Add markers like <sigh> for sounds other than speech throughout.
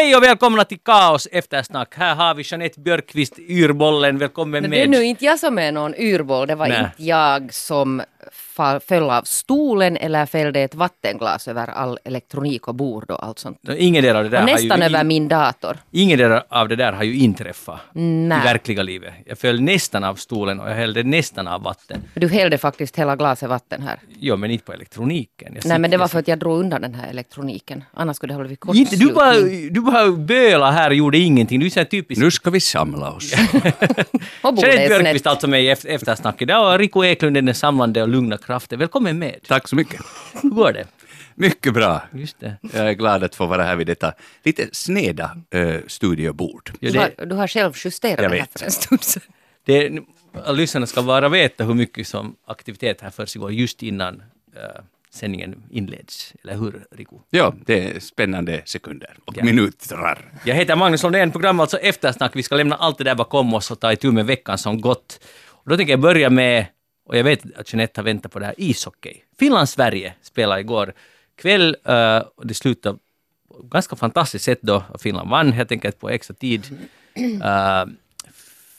Hej och välkomna till Kaos eftersnack. Här har vi Jeanette Björkqvist, Yrbollen. Välkommen Men med. det är nu inte jag som är någon yrboll, det var Nej. inte jag som föll av stolen eller fällde ett vattenglas över all elektronik och bord och allt sånt. Ingen del av det där Och har nästan ju, över min dator. Ingen del av det där har ju inträffat i Nej. verkliga livet. Jag föll nästan av stolen och jag hällde nästan av vatten. Du hällde faktiskt hela glaset vatten här. Jo, men inte på elektroniken. Jag Nej men det var för att jag drog undan den här elektroniken. Annars skulle det ha blivit Inte, du bara, kortslutning. du bara böla här och gjorde ingenting. Du är så här typisk Nu ska vi samla oss. <laughs> Jeanette Björkqvist alltså med i eft- eftersnack idag och Rico Eklund är den samlande lugna kraften. Välkommen med. Tack så mycket. Hur går det? Mycket bra. Just det. Jag är glad att få vara här vid detta lite sneda uh, studiobord. Ja, Du, har, du har själv justerat Jag det här vet. för en stund sedan. det, lyssnarna ska bara veta hur mycket som aktivitet här försiggår just innan eh, sändningen inleds. Eller hur, Rico? Ja, det är spännande sekunder och Ja. minuter. Jag heter Magnus Lundén, program alltså Eftersnack. Vi ska lämna allt det där bakom oss och ta itu med veckan som gått. Och då tänker jag börja med, och jag vet att Jeanette har väntat på det här, ishockey. Finland-Sverige spelade igår kväll eh, och det slutade på ett ganska fantastiskt sätt då. Finland vann helt enkelt på extra tid. Uh,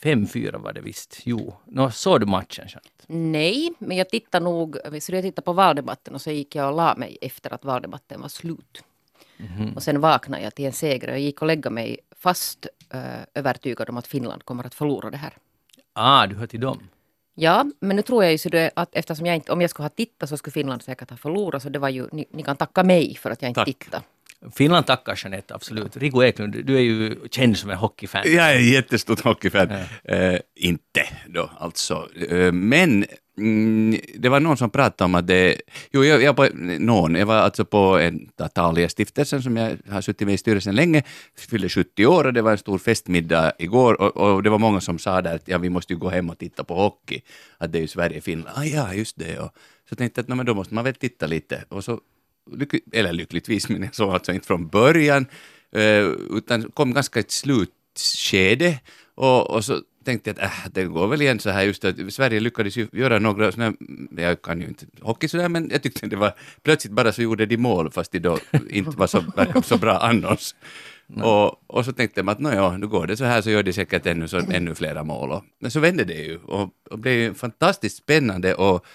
5-4 var det visst. Jo, Nå, såg du matchen? Jeanette? Nej, men jag tittade nog, så jag tittade på valdebatten och så gick jag och la mig efter att valdebatten var slut. Mhm. Och sen vaknade jag till en seger och jag gick och lägga mig fast uh, övertygad om att Finland kommer att förlora det här. Ah, du hör till dem. Ja, men nu tror jag ju så det att eftersom jag inte, om jag skulle ha tittat så skulle Finland säkert ha förlorat så det var ju, ni, ni kan tacka mig för att jag inte Tack. tittade. Finland tackar Jeanette, absolut. Rico Eklund, du är ju känd som en hockeyfan. Jag är jättestort hockeyfan. Eh, inte då alltså. Eh, men mm, det var någon som pratade om att det... Jo, jag, jag, på, någon, jag var alltså på en Talia-stiftelsen som jag har suttit med i styrelsen länge, fyllde 70 år och det var en stor festmiddag igår och, och det var många som sa där att ja, vi måste ju gå hem och titta på hockey, att det är ju Sverige-Finland. Ah, ja, just det. Och så tänkte jag att "Nå, men då måste man väl titta lite. Och så, lyck, eller lyckligtvis, men jag såg alltså inte från början, eh, utan kom ganska ett slutskede och, och så tänkte jag att äh, det går väl igen så här just att Sverige lyckades ju göra några sådana, jag kan ju inte hockey sådär men jag tyckte det var, plötsligt bara så gjorde de mål fast de då inte var så, verkade så bra annars. Och, och så tänkte man att nåja, nu går det så här så gör de säkert ännu, så, ännu flera mål. Och, men så vände det ju och, och blev ju fantastiskt spännande och,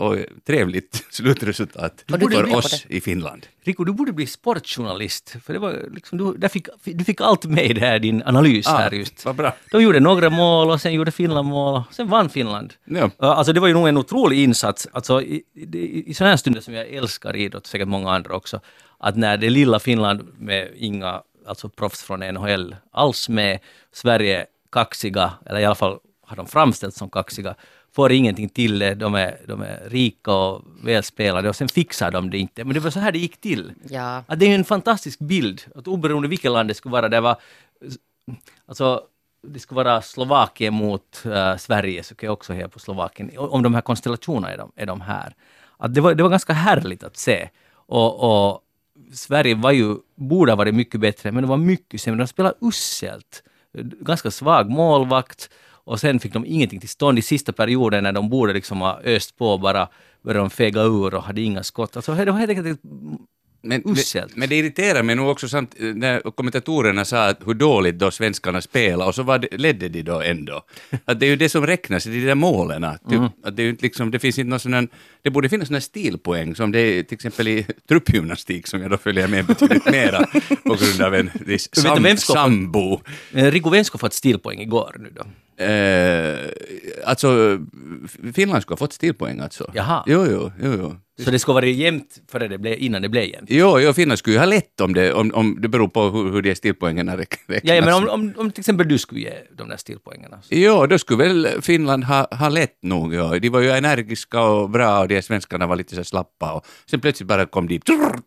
och trevligt <laughs> slutresultat för oss i Finland. Rico, du borde bli sportjournalist. För det var liksom, du, där fick, du fick allt med i din analys Ah, här just. vad bra. De gjorde några mål och sen gjorde Finland mål och sen vann Finland. Ja. Ja, Alltså det var ju nog en otrolig insats. Alltså, i, i, I sådana här stunder som jag älskar idrott, säkert många andra också, att när det lilla Finland med inga alltså proffs från NHL alls med, Sverige kaxiga, eller i alla fall har de framställts som kaxiga, får ingenting till det, de är, de är rika och välspelade och sen fixar de det inte. Men det var så här det gick till. Ja. Att det är en fantastisk bild, att oberoende vilket land det skulle vara, det var alltså det skulle vara Slovakien mot eh, Sverige, så kan jag också heja på Slovakien. Om de här konstellationerna är de, är de här. Att det, var, det var ganska härligt att se. Och, och Sverige var ju, borde ha varit mycket bättre, men de var mycket sämre. De spelade uselt. Ganska svag målvakt. Och sen fick de ingenting till stånd i sista perioden när de borde liksom ha öst på bara, började de fega ur och hade inga skott. Alltså det var helt enkelt Men, Uselt. men, det irriterar mig nog också samt när kommentatorerna sa att hur dåligt då svenskarna spelar och så var det, ledde de då ändå. Att det är ju det som räknas de där målen. Typ, Mm. att det, är liksom, det finns inte någon sån det borde finnas såna stilpoäng som det är till exempel i truppgymnastik som jag då följer med betydligt <laughs> mera på grund av en viss sam, sambo. Eh, Rico, vem ska få ett stilpoäng igår nu då? Eh, alltså, Finland skulle ha fått stilpoäng alltså. Jaha. Jo, jo, jo. jo. Så det ska vara jämnt före det blev, innan det blev jämnt? Jo, jo, Finland skulle ju ha lätt om det, om, om det beror på hur, hur de stilpoängen räk- räknas. Ja, ja, men om, om, om till exempel du skulle ge de där stilpoängerna. så- Jo, då skulle väl Finland ha, ha lätt nog. Ja. De var ju energiska och bra och de svenskarna var lite så slappa och sen plötsligt bara kom de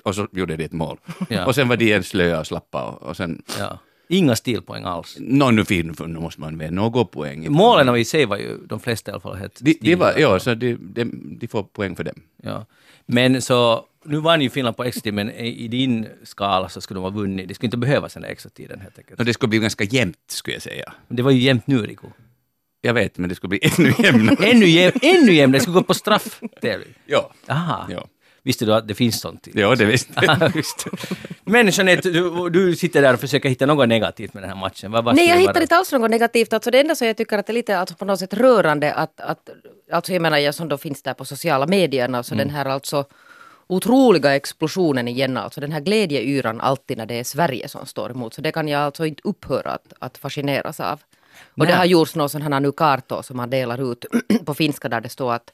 och så gjorde de ett mål. Ja. Och sen var de igen slöa och slappa och, och sen, Ja. Inga stilpoäng alls. nå nu nu måste man väl något poäng. Målen i sig var ju de flesta i alla fall helt De, de var, ja, så de, de, de får poäng för dem. Ja. Men så, nu vann ju Finland på extra men i din skala så skulle de ha vunnit. Det skulle inte behövas den där extra tiden helt enkelt. Och det skulle bli ganska jämnt, skulle jag säga. Men det var ju jämnt nu, Rico. Jag vet, men det skulle bli <laughs> ännu jämnare. Ännu, jäm, ännu jämnare, det skulle gå på strafftävling. ja. Aha. ja. Visste du att det finns sånt? Ja, det visste <laughs> det. Men Jeanette, du, du sitter där och försöker hitta något negativt med den här matchen. Vad, vad Nej, jag hittar inte alls något negativt. Alltså det enda som jag tycker att det är lite alltså på något sätt rörande att, att alltså jag menar jag som då finns där på sociala medierna, alltså Mm. den här alltså otroliga explosionen igen, alltså den här glädjeyran alltid när det är Sverige som står emot. Så det kan jag alltså inte upphöra att, att fascineras av. Och det Nej. har gjorts någon sån här nu kartor som man delar ut <clears throat> på finska där det står att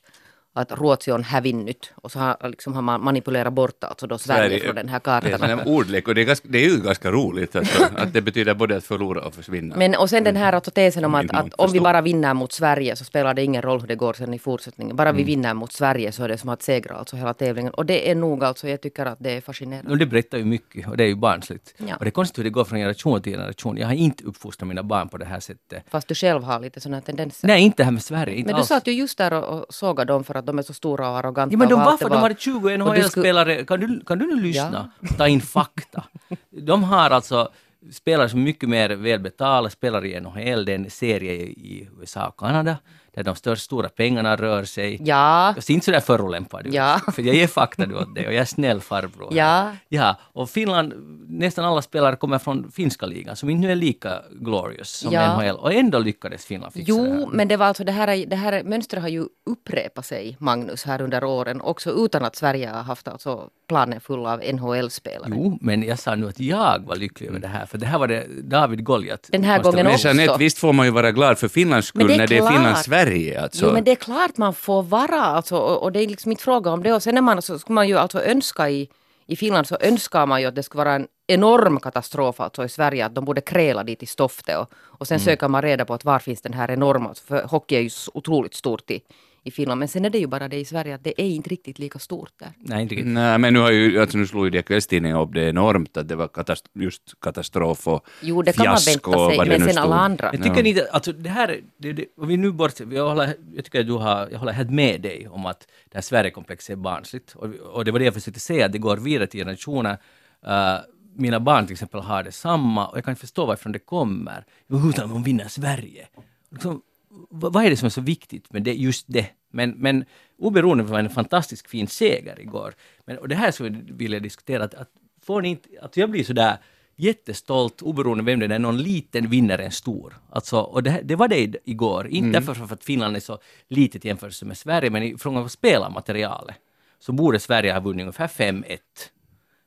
att Ruotsi on hävinnyt och så har, liksom har man manipulerat bort alltså då Sverige, från den här Det är kartan. en ordlek och det är, ganska, det är ju ganska roligt alltså, <laughs> att det betyder både att förlora och försvinna. Men och sen den här alltså tesen om att, att om vi bara vinner mot Sverige så spelar det ingen roll hur det går sen i fortsättningen. Bara Mm. vi vinner mot Sverige så är det som att segra alltså hela tävlingen. Och det är nog alltså, jag tycker att det är fascinerande. Och det berättar ju mycket och det är ju barnsligt. Ja. Och det är konstigt hur det går från generation till generation. Jag har inte uppfostrat mina barn på det här sättet. Fast du själv har lite sådana tendenser. Nej, inte här med Sverige. Inte men du alls. satt ju just där och, och sågade dem för att de är så stora och arroganta. Ja, men de var för de hade 20 Och du skulle- NHL-spelare. Kan du, kan du nu lyssna? Ta in fakta. De har alltså spelare som är mycket mer välbetalda, spelar i NHL, det är en serie i USA och Kanada, där de största stora pengarna rör sig. Ja, Jag ser inte sådär förolämpad ut, Ja. <laughs> för jag ger fakta nu åt dig och jag är snäll farbror. Ja. Ja, och Finland, nästan alla spelare kommer från finska ligan, som inte nu är lika glorious som Ja. NHL, och ändå lyckades Finland fixa det här. Jo, men det var alltså det här, det här mönstret har ju upprepat sig, Magnus, här under åren. Också utan att Sverige har haft alltså planen full av NHL-spelare. Jo, men jag sa nu att jag var lycklig över det här, för det här var det David Goliat. Den här gången Men också. Jeanette, visst får man ju vara glad för Finlands Men skull det är när det är klart. Finland-Sverige. Alltså. Jo men det är klart man får vara alltså, och, och det är liksom inte fråga om det. Och sen är man, så skulle man ju alltså önska i, i Finland så önskar man ju att det skulle vara en enorm katastrof alltså i Sverige att de borde kräla dit i Stofte och, och sen söker man reda på att var finns den här enorma, för hockey är ju otroligt stort i, i Finland men sen är det ju bara det i Sverige att det är inte riktigt lika stort där. Nej, inte riktigt. Nej, men nu, har ju, alltså nu slog ju de kvällstidningarna upp det enormt att det var katast- just katastrof och Jo det kan man fiasko vänta sig det men sen stod. alla andra. Jag tycker inte, alltså det här, det, det, om vi nu bort, jag, håller, jag tycker att du har, jag håller helt med dig om att det här Sverigekomplexet är barnsligt. Och, och det var det jag försökte säga, att det går vidare till generationer. Uh, mina barn till exempel har det samma och jag kan inte förstå varifrån det kommer. Utan de vinner Sverige. Liksom, vad, är det som är så viktigt med det, just det? Men, men oberoende var en fantastisk fin seger igår. Men, och det här skulle jag vilja diskutera, att, att får ni inte, att jag blir sådär jättestolt oberoende vem det är, när någon liten vinner en stor. Alltså, och det, det var det igår. Inte därför för att Finland är så litet i jämförelse med Sverige, men i fråga om spelarmaterialet så borde Sverige ha vunnit ungefär 5-1.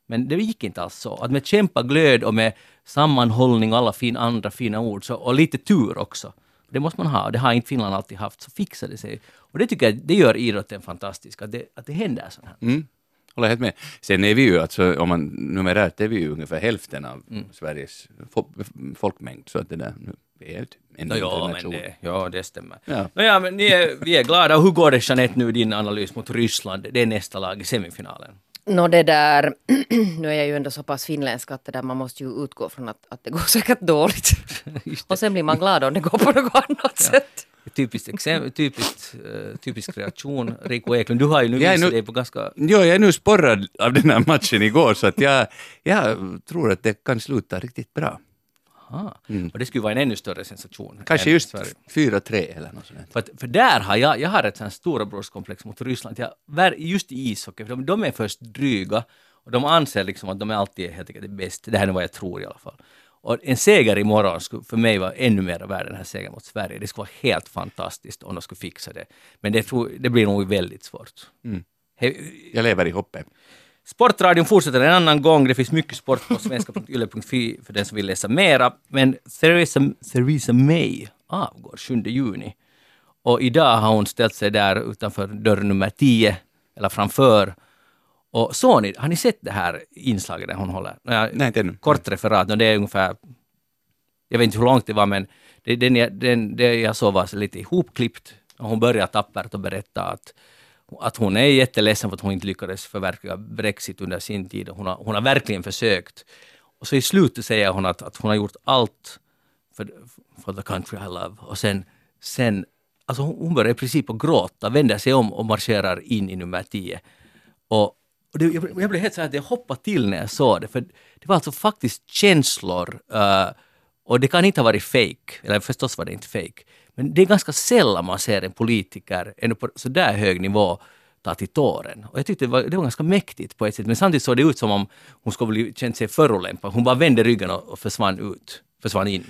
Men det gick inte alls så. Att med kämpaglöd och med sammanhållning och alla fin, andra fina ord, så, och lite tur också, det måste man ha, det har inte Finland alltid haft, så fixar det sig. Och det tycker jag, det gör idrotten fantastisk, att det, att det händer sånt här. Mm. Håller helt med. Sen är vi ju, alltså, om man numerärt är vi ju ungefär hälften av Mm. Sveriges fo- folkmängd, så att det där, vi är ju en No, ja, men det, ja, det stämmer. Ja. Nå, ja, men är, vi är glada. Och hur går det Jeanette nu, din analys mot Ryssland? Det är nästa lag i semifinalen. Nå det där, <clears throat> nu är jag ju ändå så pass finländsk att det där man måste ju utgå från att, att det går <laughs> säkert dåligt. <laughs> Just det. Och sen blir man glad om det går på något annat sätt. Typiskt exempel, typiskt, uh, typisk reaktion. Rico Eklund, du har ju nu Jag är visat nu- dig på ganska... Jo, jag är nu sporrad av den här matchen igår, så att jag, jag tror att det kan sluta riktigt bra. Aha. Och det skulle vara en ännu större sensation. Mm. Kanske just Sverige. 4-3 eller något sånt. För, att, för där har jag, jag har ett sånt storebrorskomplex mot Ryssland. Jag, just i ishockey, för de, de är först dryga och de anser liksom att de är alltid helt enkelt bäst. Det här är vad jag tror i alla fall. Och en seger imorgon skulle för mig vara ännu mer värd den här segern mot Sverige. Det skulle vara helt fantastiskt om de skulle fixa det. Men det, tror, det blir nog väldigt svårt. He, Jag lever i hoppet. Sportradion fortsätter en annan gång. Det finns mycket sport på svenska.yle.fi för den som vill läsa mera. Men Theresa, Theresa May avgår 7 juni. Och idag har hon ställt sig där utanför dörr nummer 10, eller framför. Och såg ni, har ni sett det här inslaget där hon håller? Nej, inte ännu. Kort referat, och det är ungefär, jag vet inte hur långt det var men det, den, den, det jag såg var lite ihopklippt. Och hon börjar tappert och berätta att, att hon är jätteledsen för att hon inte lyckades förverkliga Brexit under sin tid. Hon har, hon har verkligen försökt. Och så i slutet säger hon att, att hon har gjort allt för, for the country I love. Och sen, sen alltså hon, börjar i princip att gråta, vänder sig om och marscherar in i nummer 10. Och, och det, jag, jag blev helt så här att jag hoppade till när jag såg det, för det var alltså faktiskt känslor. Uh, och det kan inte ha varit fake, eller förstås var det inte fake. Men det är ganska sällan man ser en politiker ännu på så där hög nivå ta till tåren. Och jag tyckte det var, det var ganska mäktigt på ett sätt, men samtidigt såg det ut som om hon skulle bli, känt sig förolämpad. Hon bara vände ryggen och, och försvann ut, försvann in.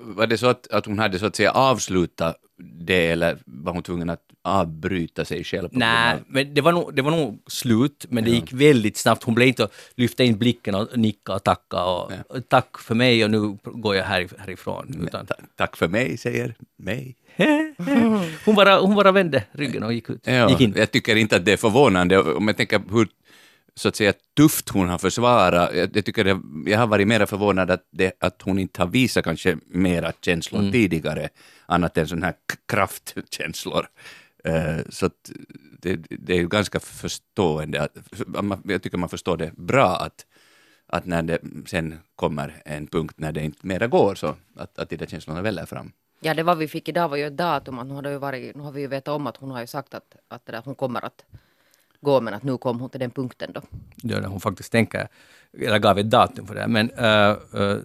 Var det så att, att hon hade så att säga avslutat det eller var hon tvungen att avbryta sig själv? Nej, men det var, nog, det var nog slut, men det gick väldigt snabbt. Hon blev inte att lyfta in blicken och nicka och tacka och, och tack för mig och nu går jag här, härifrån. Utan, Ta- Tack för mig, säger mig. <laughs> hon, bara, hon bara vände ryggen och gick ut. Ja, gick in. jag tycker inte att det är förvånande. Om jag tänker hur så att säga tufft hon har försvarat, jag, jag tycker det, jag har varit mer förvånad att, det, att hon inte har visat kanske mera känslor Mm. tidigare, annat än sådana här kraftkänslor. Eh, så att det, det är ju ganska förstående, att, jag tycker man förstår det bra att, att när det sen kommer en punkt när det inte mera går så att, att de där känslorna väller fram. Ja, det vad vi fick idag var ju ett datum. Att nu, har det ju varit, nu har vi ju vetat om att hon har ju sagt att, att där, hon kommer att gå, men att nu kom hon till den punkten då. Ja, när hon faktiskt tänker, eller gav ett datum för det. Men äh, äh,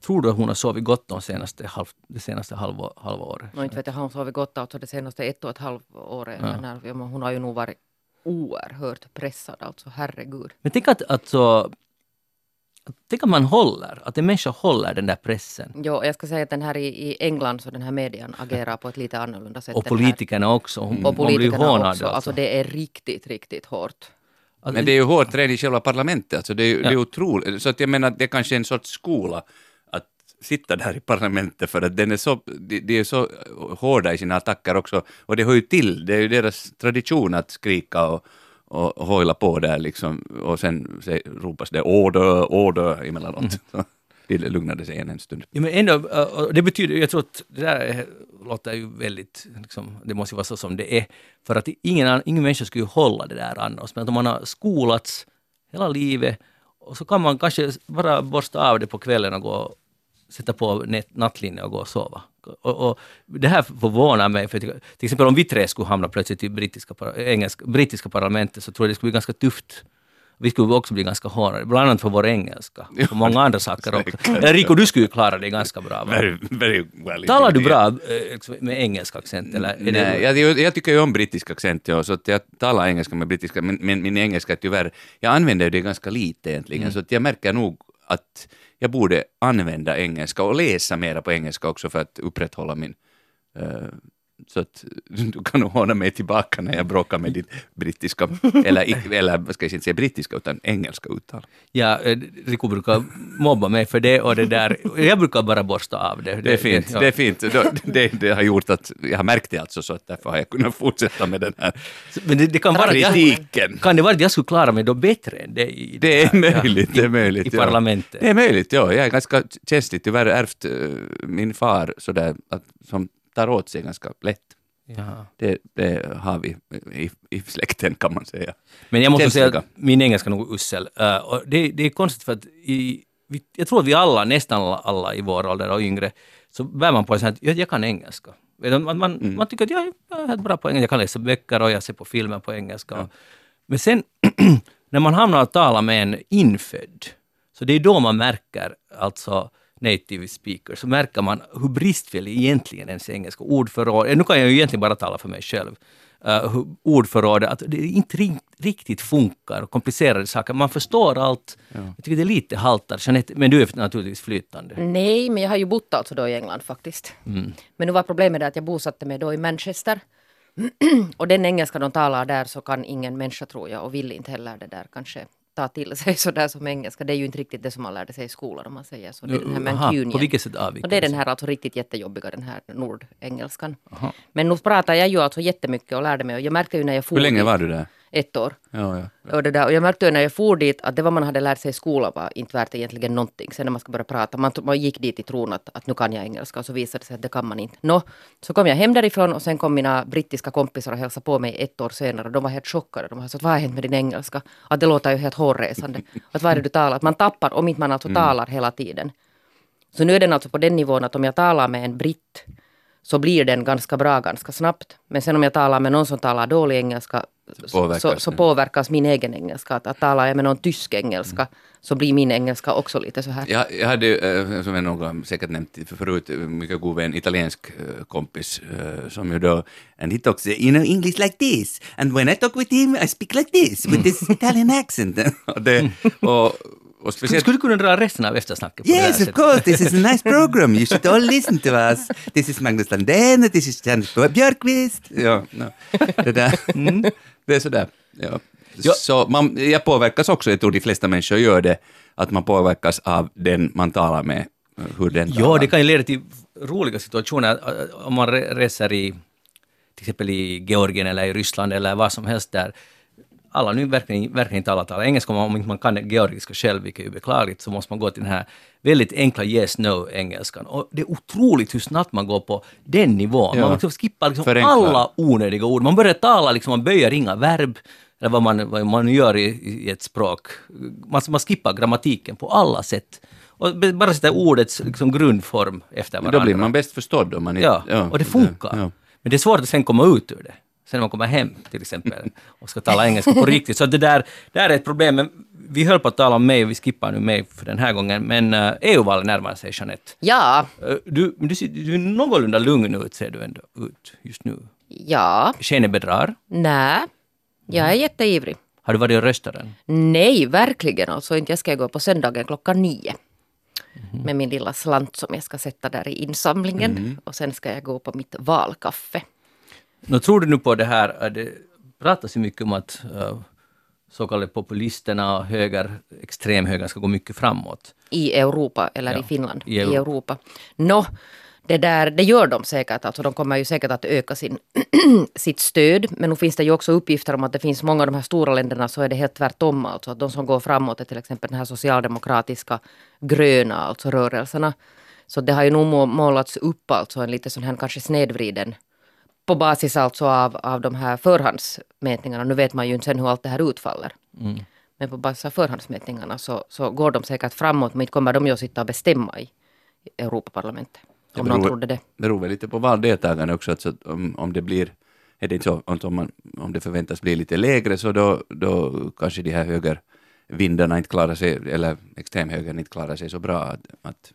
tror du att hon har sovit gott de senaste, halv, det senaste halva, halvåret? Och inte vet jag, har hon sovit gott alltså det senaste ett och ett halvt året. Ja. Men hon har ju nog varit oerhört pressad alltså, herregud. Men tänk att, att, så, att, tänk att man håller, att en människa håller den där pressen. Jo, jag ska säga att den här i, i England så den här medien agerar på ett lite annorlunda sätt. Och politikerna också. Hon, Och hon blir politikerna hånad. också. Alltså det är riktigt, riktigt hårt. Alltså, Men det är ju hårt redan i själva parlamentet, alltså det är, ju- det är Ja. otroligt. Så att jag menar, det är kanske en sorts skola att sitta där i parlamentet för att den är så, de, de är så hårda i sina attacker också. Och det hör ju till, det är ju deras tradition att skrika och, och hojla på där liksom. Och sen se, ropas det order, order emellanåt. Så det lugnade sig igen en stund. Ja, men ändå, och det betyder, jag tror att det där är- låter ju väldigt, liksom, det måste ju vara så som det är. För att ingen, ingen människa skulle hålla det där annars. Men att om man har skolats hela livet och så kan man kanske bara borsta av det på kvällen och gå sätta på nattlinne och gå och sova. Och, och det här förvånar mig, för till exempel om vi tre skulle hamna plötsligt i brittiska, engelska, brittiska parlamentet så tror jag det skulle bli ganska tufft. Vi skulle också bli ganska hårdare, bland annat för vår engelska. Och många andra saker också. Rico, du skulle ju klara det ganska bra. Very, very well. Talar du bra eh, liksom, med engelsk accent? Eller Nej, det, jag, jag, jag tycker ju om brittisk accent, ja, så att jag talar engelska med brittiska, men, men min engelska tyvärr, jag använder det ganska lite egentligen, Mm. så att jag märker nog att jag borde använda engelska och läsa mera på engelska också för att upprätthålla min... uh, så att <laughs> du kan nog hålla mig tillbaka när jag bråkar med ditt brittiska, eller, eller vad ska jag inte säga brittiska, utan engelska uttal. ja, eh, Rico brukar mobba mig för det och det där. Jag brukar bara borsta av det. Det är fint, ja. det är fint. Det, det, det har gjort att jag har märkt det alltså, så att därför har jag kunnat fortsätta med den här Men det, det kan vara jag, kritiken. kan det vara att jag skulle klara mig då bättre än dig? i Det är ja, möjligt, det är möjligt. I ja. parlamentet. Det är möjligt, ja. Jag är ganska känslig, tyvärr ärvt eh, min far sådär, att, som tar åt sig ganska lätt. Jaha. Det, det har vi i, i släkten kan man säga. Men jag måste säga Känsliga. att min engelska är nog usel. Uh, det, det är konstigt för att i, vi, jag tror att vi alla, nästan alla, alla i vår ålder och yngre, så bär man på här att jag, jag kan engelska. Man, man, Mm. man tycker att jag, jag är helt bra på engelska, jag kan läsa böcker och jag ser på filmer på engelska. Men sen <clears throat> när man hamnar och talar med en infödd, så det är då man märker, alltså native speaker, så märker man hur bristfällig egentligen ens engelska ordförråd är. Nu kan jag ju egentligen bara tala för mig själv. Uh, hur ordförrådet, att det inte ri- riktigt funkar, komplicerade saker. Man förstår allt. Jag tycker det är lite haltar. Jeanette, men du är naturligtvis flytande. Nej, men jag har ju bott alltså då i England faktiskt. Mm. Men nu var problemet att jag bosatte mig då i Manchester. <clears throat> och den engelska de talar där så kan ingen människa tror jag och vill inte heller det där kanske ta till sig <laughs> sådär som engelska. Det är ju inte riktigt det som man lärde sig i skolan om man säger så. Det är den här Aha, Mancunian. på vilket sätt avviker Och det är den här alltså riktigt jättejobbiga, den här nordengelskan. Aha. Men nu pratar jag ju alltså jättemycket och lärde mig. Jag märkte ju när jag for Hur länge var du där? Ett år. Ja, ja. Och, det där, och jag märkte ju när jag for dit att det vad man hade lärt sig i skolan var inte värt egentligen någonting. Sen när man ska börja prata, man, man gick dit i tron att, att nu kan jag engelska och så visade det sig att det kan man inte. Nå, så kom jag hem därifrån och sen kom mina brittiska kompisar och hälsade på mig ett år senare. De var helt chockade. De sa vad har hänt med din engelska? Att det låter ju helt hårresande. <laughs> Att vad är det du talar? Att man tappar om inte man alltså talar hela tiden. Så nu är den alltså på den nivån att om jag talar med en britt så blir den ganska bra ganska snabbt. Men sen om jag talar med någon som talar dålig engelska påverkas så, så påverkas min egen engelska. Att, att talar jag med någon tysk engelska så blir min engelska också lite så här. Jag, jag hade, eh, som jag har säkert nämnt förut, eh, mycket god vän, italiensk eh, kompis, som ju då, and he talks, you know, English like this, and when I talk with him I speak like this, with this <laughs> Italian accent. <laughs> och, det, <laughs> och, och Skulle, speciellt skulle kunna dra resten av eftersnacket på Yes, of course. This is a nice program. You should all listen to us. <laughs> This is Magnus Landén this is Janet Björkqvist. Ja, no. det, där. <laughs> Mm. det är sådär. Ja. Ja. Så man, jag påverkas också, jag tror de flesta människor gör det, att man påverkas av den man talar med, hur den Ja, talar. det kan ju leda till roliga situationer om man re- reser i till exempel i Georgien eller i Ryssland eller vad som helst där. Alla nu verkligen, verkligen alla talar engelska, om inte man kan georgiska själv, vilket är beklagligt, så måste man gå till den här väldigt enkla yes no-engelskan. Och det är otroligt hur snabbt man går på den nivån. Ja. Man liksom skippar liksom Förenklar. alla onödiga ord. Man börjar tala, liksom, man böjer inga verb, eller vad man, vad man gör i, i ett språk. Man, man skippar grammatiken på alla sätt. Och bara sätta ordets liksom, grundform efter varandra. Då blir man bäst förstådd om man inte... Ja, och det funkar. Ja. Men det är svårt att sen komma ut ur det. Sen när man kommer hem till exempel och ska tala engelska på riktigt. Så det där, där är ett problem. Men vi höll på att tala om mig och vi skippar nu mig för den här gången. Men uh, EU-valet närmar sig, Jeanette. Ja, Eh, du, du, ser- du är någorlunda lugn ut ser du ändå ut just nu. ja, Skenet bedrar. nej. Jag är jätteivrig. Har du varit och röstat än? Nej, verkligen. Alltså inte jag ska gå på söndagen klockan nio. Mhm. Med min lilla slant som jag ska sätta där i insamlingen. Och sen ska jag gå på mitt valkaffe. Nå, tror du nu på det här, eh, det pratas ju mycket om att uh, så kallade populisterna och höger, extremhögern ska gå mycket framåt. I Europa eller Ja, i Finland. i I Europa. Europa. Nå, det, där, det gör de säkert. Alltså de kommer ju säkert att öka sin, <clears throat> sitt stöd. Men nu finns det ju också uppgifter om att det finns många av de här stora länderna så är det helt tvärtom. Alltså att de som går framåt är till exempel den här socialdemokratiska gröna alltså rörelserna. Så det har ju nog må- målats upp alltså en lite sån här kanske snedvriden på basis alltså av, av de här förhandsmätningarna. Nu vet man ju inte sen hur allt det här utfaller. Men på basis av förhandsmätningarna så, så går de säkert framåt men inte kommer de ju att sitta och bestämma i Europaparlamentet. Om någon trodde det. beror väl lite på valdeltagarna också, alltså om, om det blir, är det inte så, om, man, om det förväntas bli lite lägre så då, då kanske de här högervindarna inte klarar sig, eller extremhögern inte klarar sig så bra. Att, att,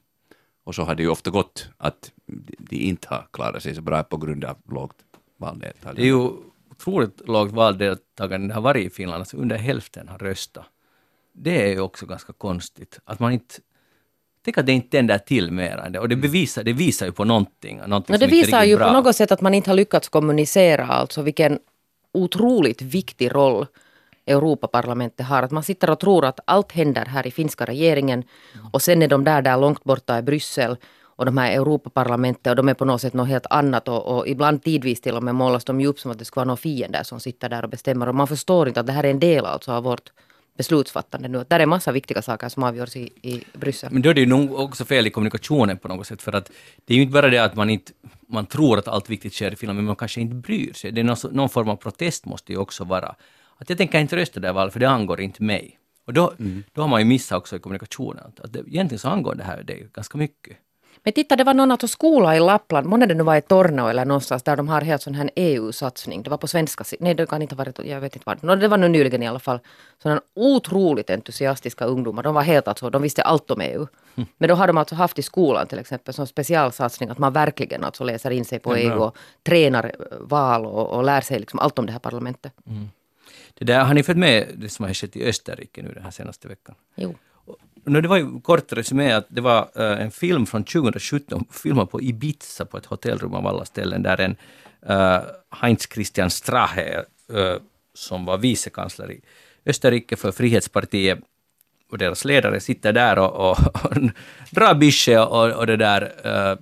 och så har det ju ofta gått att de inte har klarat sig så bra på grund av lågt valdeltagande. Det är ju otroligt lågt valdeltagande det har varit i Finland, alltså under hälften har röstat. Det är ju också ganska konstigt, att man inte Tänk att det inte tänder till mer än det. Och det, bevisar, det visar ju på någonting. någonting Men det visar ju bra. på något sätt att man inte har lyckats kommunicera alltså vilken otroligt viktig roll Europaparlamentet har. Att man sitter och tror att allt händer här i finska regeringen och sen är de där, där långt borta i Bryssel och de här Europaparlamentet och de är på något sätt något helt annat och, och ibland tidvis till och med målas de ju upp som att det ska vara några fiender som sitter där och bestämmer och man förstår inte att det här är en del alltså av vårt beslutsfattande nu. Där är massa viktiga saker som avgörs i, i Bryssel. Men då är det ju nog också fel i kommunikationen på något sätt, för att det är ju inte bara det att man inte man tror att allt viktigt sker i Finland, men man kanske inte bryr sig. Det är någon, någon form av protest måste ju också vara. Att jag tänker inte rösta det här valet, för det angår inte mig. Och då, då har man ju missat också i kommunikationen, att, att det, egentligen så angår det här dig ganska mycket. Men titta, det var någon alltså skola i Lappland, månne det nu var i Torneå eller någonstans, där de har helt sån här EU-satsning. Det var på svenska Nej, det kan inte ha varit, jag vet inte vad. No, det var nu nyligen i alla fall. Sådana otroligt entusiastiska ungdomar. De var helt alltså, de visste allt om EU. Men då har de alltså haft i skolan till exempel som specialsatsning att man verkligen alltså läser in sig på EU och tränar eh, val och, och lär sig liksom allt om det här parlamentet. Det där, har ni följt med det som har skett i Österrike nu den här senaste veckan? Jo. No, det var ju kort resumé att det var uh, en film från 2017, filmad på Ibiza på ett hotellrum av alla ställen, där en uh, Heinz Christian Strache, uh, som var vicekansler i Österrike för Frihetspartiet, och deras ledare sitter där och, och, och drar Bische och, och det där uh,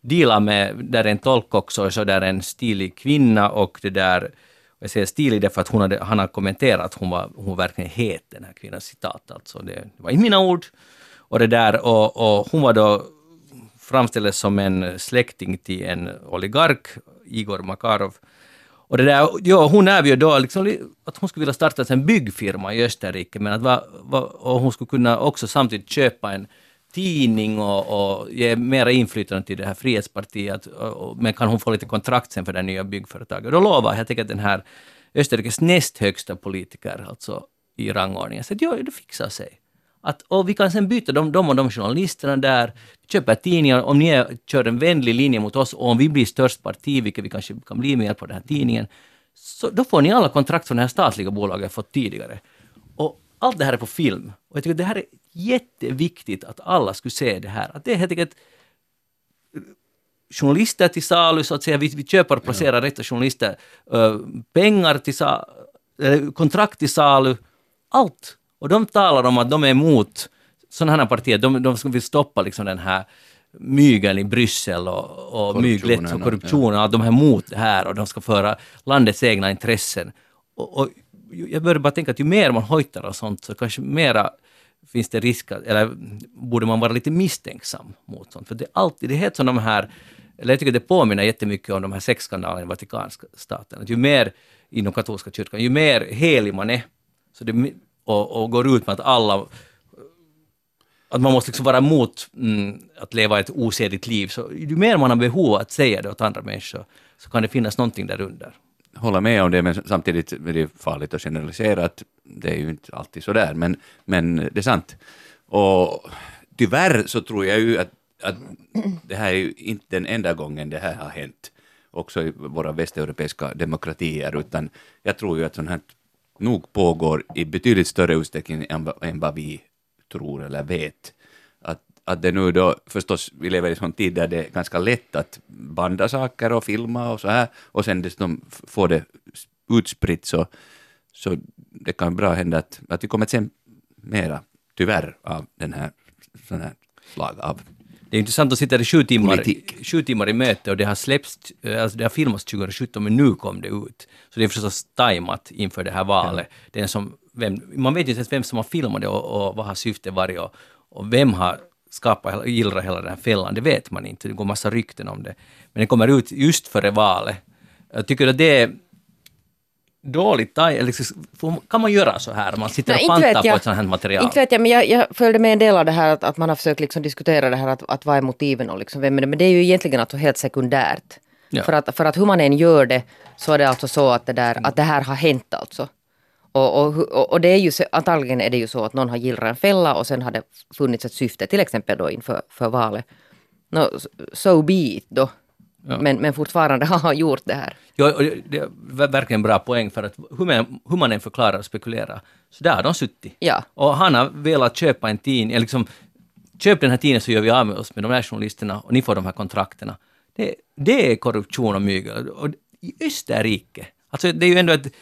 dealar med, där är en tolk också, och så där är en stilig kvinna och det där jag säger stilig därför att hon hade, han har kommenterat att hon var, hon verkligen het, den här kvinnans citat. Alltså det, det var inte mina ord. Och, det där, och, och hon var då framställdes som en släkting till en oligark, Igor Makarov. Och det där, ja, hon erbjöd då liksom att hon skulle vilja starta en byggfirma i Österrike, men att va, va, och hon skulle kunna också samtidigt köpa en tidning och, och ge mera inflytande till det här Frihetspartiet, och, och, men kan hon få lite kontrakt sen för det nya byggföretaget? Då lovar jag, jag tänker att den här Österrikes näst högsta politiker, alltså i rangordningen. Så att, ja, det fixar sig. Att, och vi kan sen byta de, de och de journalisterna där, köper tidningar, om ni är, kör en vänlig linje mot oss och om vi blir störst parti, vilket vi kanske kan bli med hjälp av den här tidningen, så då får ni alla kontrakt som det här statliga bolaget fått tidigare. Och allt det här är på film. Och jag tycker att det här är jätteviktigt att alla skulle se det här. Att det är helt enkelt journalister till salu, så att säga. Vi, vi köper och placerar rätta journalister. Uh, pengar till salu, uh, kontrakt till salu. Allt. Och de talar om att de är emot sådana här partier. De, de vill stoppa liksom den här mygeln i Bryssel och, och myglet och korruptionen. Ja. Att de är emot det här och de ska föra landets egna intressen. Och, och jag börjar bara tänka att ju mer man hojtar och sånt så kanske mera finns det risk, eller borde man vara lite misstänksam mot sånt. För det är alltid, det heter som de här, eller jag tycker det påminner jättemycket om de här sexskandalerna i Vatikanska staten. Att ju mer inom katolska kyrkan, ju mer helig man är, så det, och, och går ut med att alla att man måste liksom vara emot mm, att leva ett osedligt liv. Så ju mer man har behov att säga det åt andra människor, så kan det finnas någonting där under hålla med om det, men samtidigt är det farligt att generalisera, att det är ju inte alltid så där, men, men det är sant. Och tyvärr så tror jag ju att, att det här är ju inte den enda gången det här har hänt, också i våra västeuropeiska demokratier, utan jag tror ju att sånt här nog pågår i betydligt större utsträckning än, än vad vi tror eller vet att det nu då, förstås, vi lever i en sån tid där det är ganska lätt att banda saker och filma och så här, och sen dessutom få det utspritt så, så det kan bra hända att, att vi kommer att se mera, tyvärr, av den här, sån här slag av det är intressant att sitta i sju timmar, sju timmar i möte och det har släppts, alltså det har filmats 2017 men nu kom det ut. Så det är förstås tajmat inför det här valet. Ja. Är som, vem, man vet inte ens vem som har filmat det och, och vad har syftet varit och, och vem har skapa, gillra hela den här fällan, det vet man inte. Det går massa rykten om det. Men det kommer ut just före valet. Jag tycker att det är dåligt eller kan man göra så här? Man sitter Nej, och pantar på ett sånt här material. Inte vet jag, men jag, jag följde med en del av det här att, att man har försökt liksom diskutera det här att, att vad är motiven och liksom vem är det? Men det är ju egentligen alltså helt sekundärt. Ja. För, att, för att hur man än gör det så är det alltså så att det, där, att det här har hänt alltså. Och, och, och det är ju, antagligen är det ju så att någon har gillrat en fälla och sen har det funnits ett syfte, till exempel då inför för valet. No, so be it då. Ja. Men, men fortfarande <laughs> har han gjort det här. Ja, det är verkligen en bra poäng för att hur man, hur man än förklarar och spekulerar, så där har de suttit. Ja. Och han har velat köpa en tidning, liksom, köp den här tidningen så gör vi av med oss med de här journalisterna och ni får de här kontrakterna. Det, det är korruption och mygel. Och i Österrike, alltså det är ju ändå ett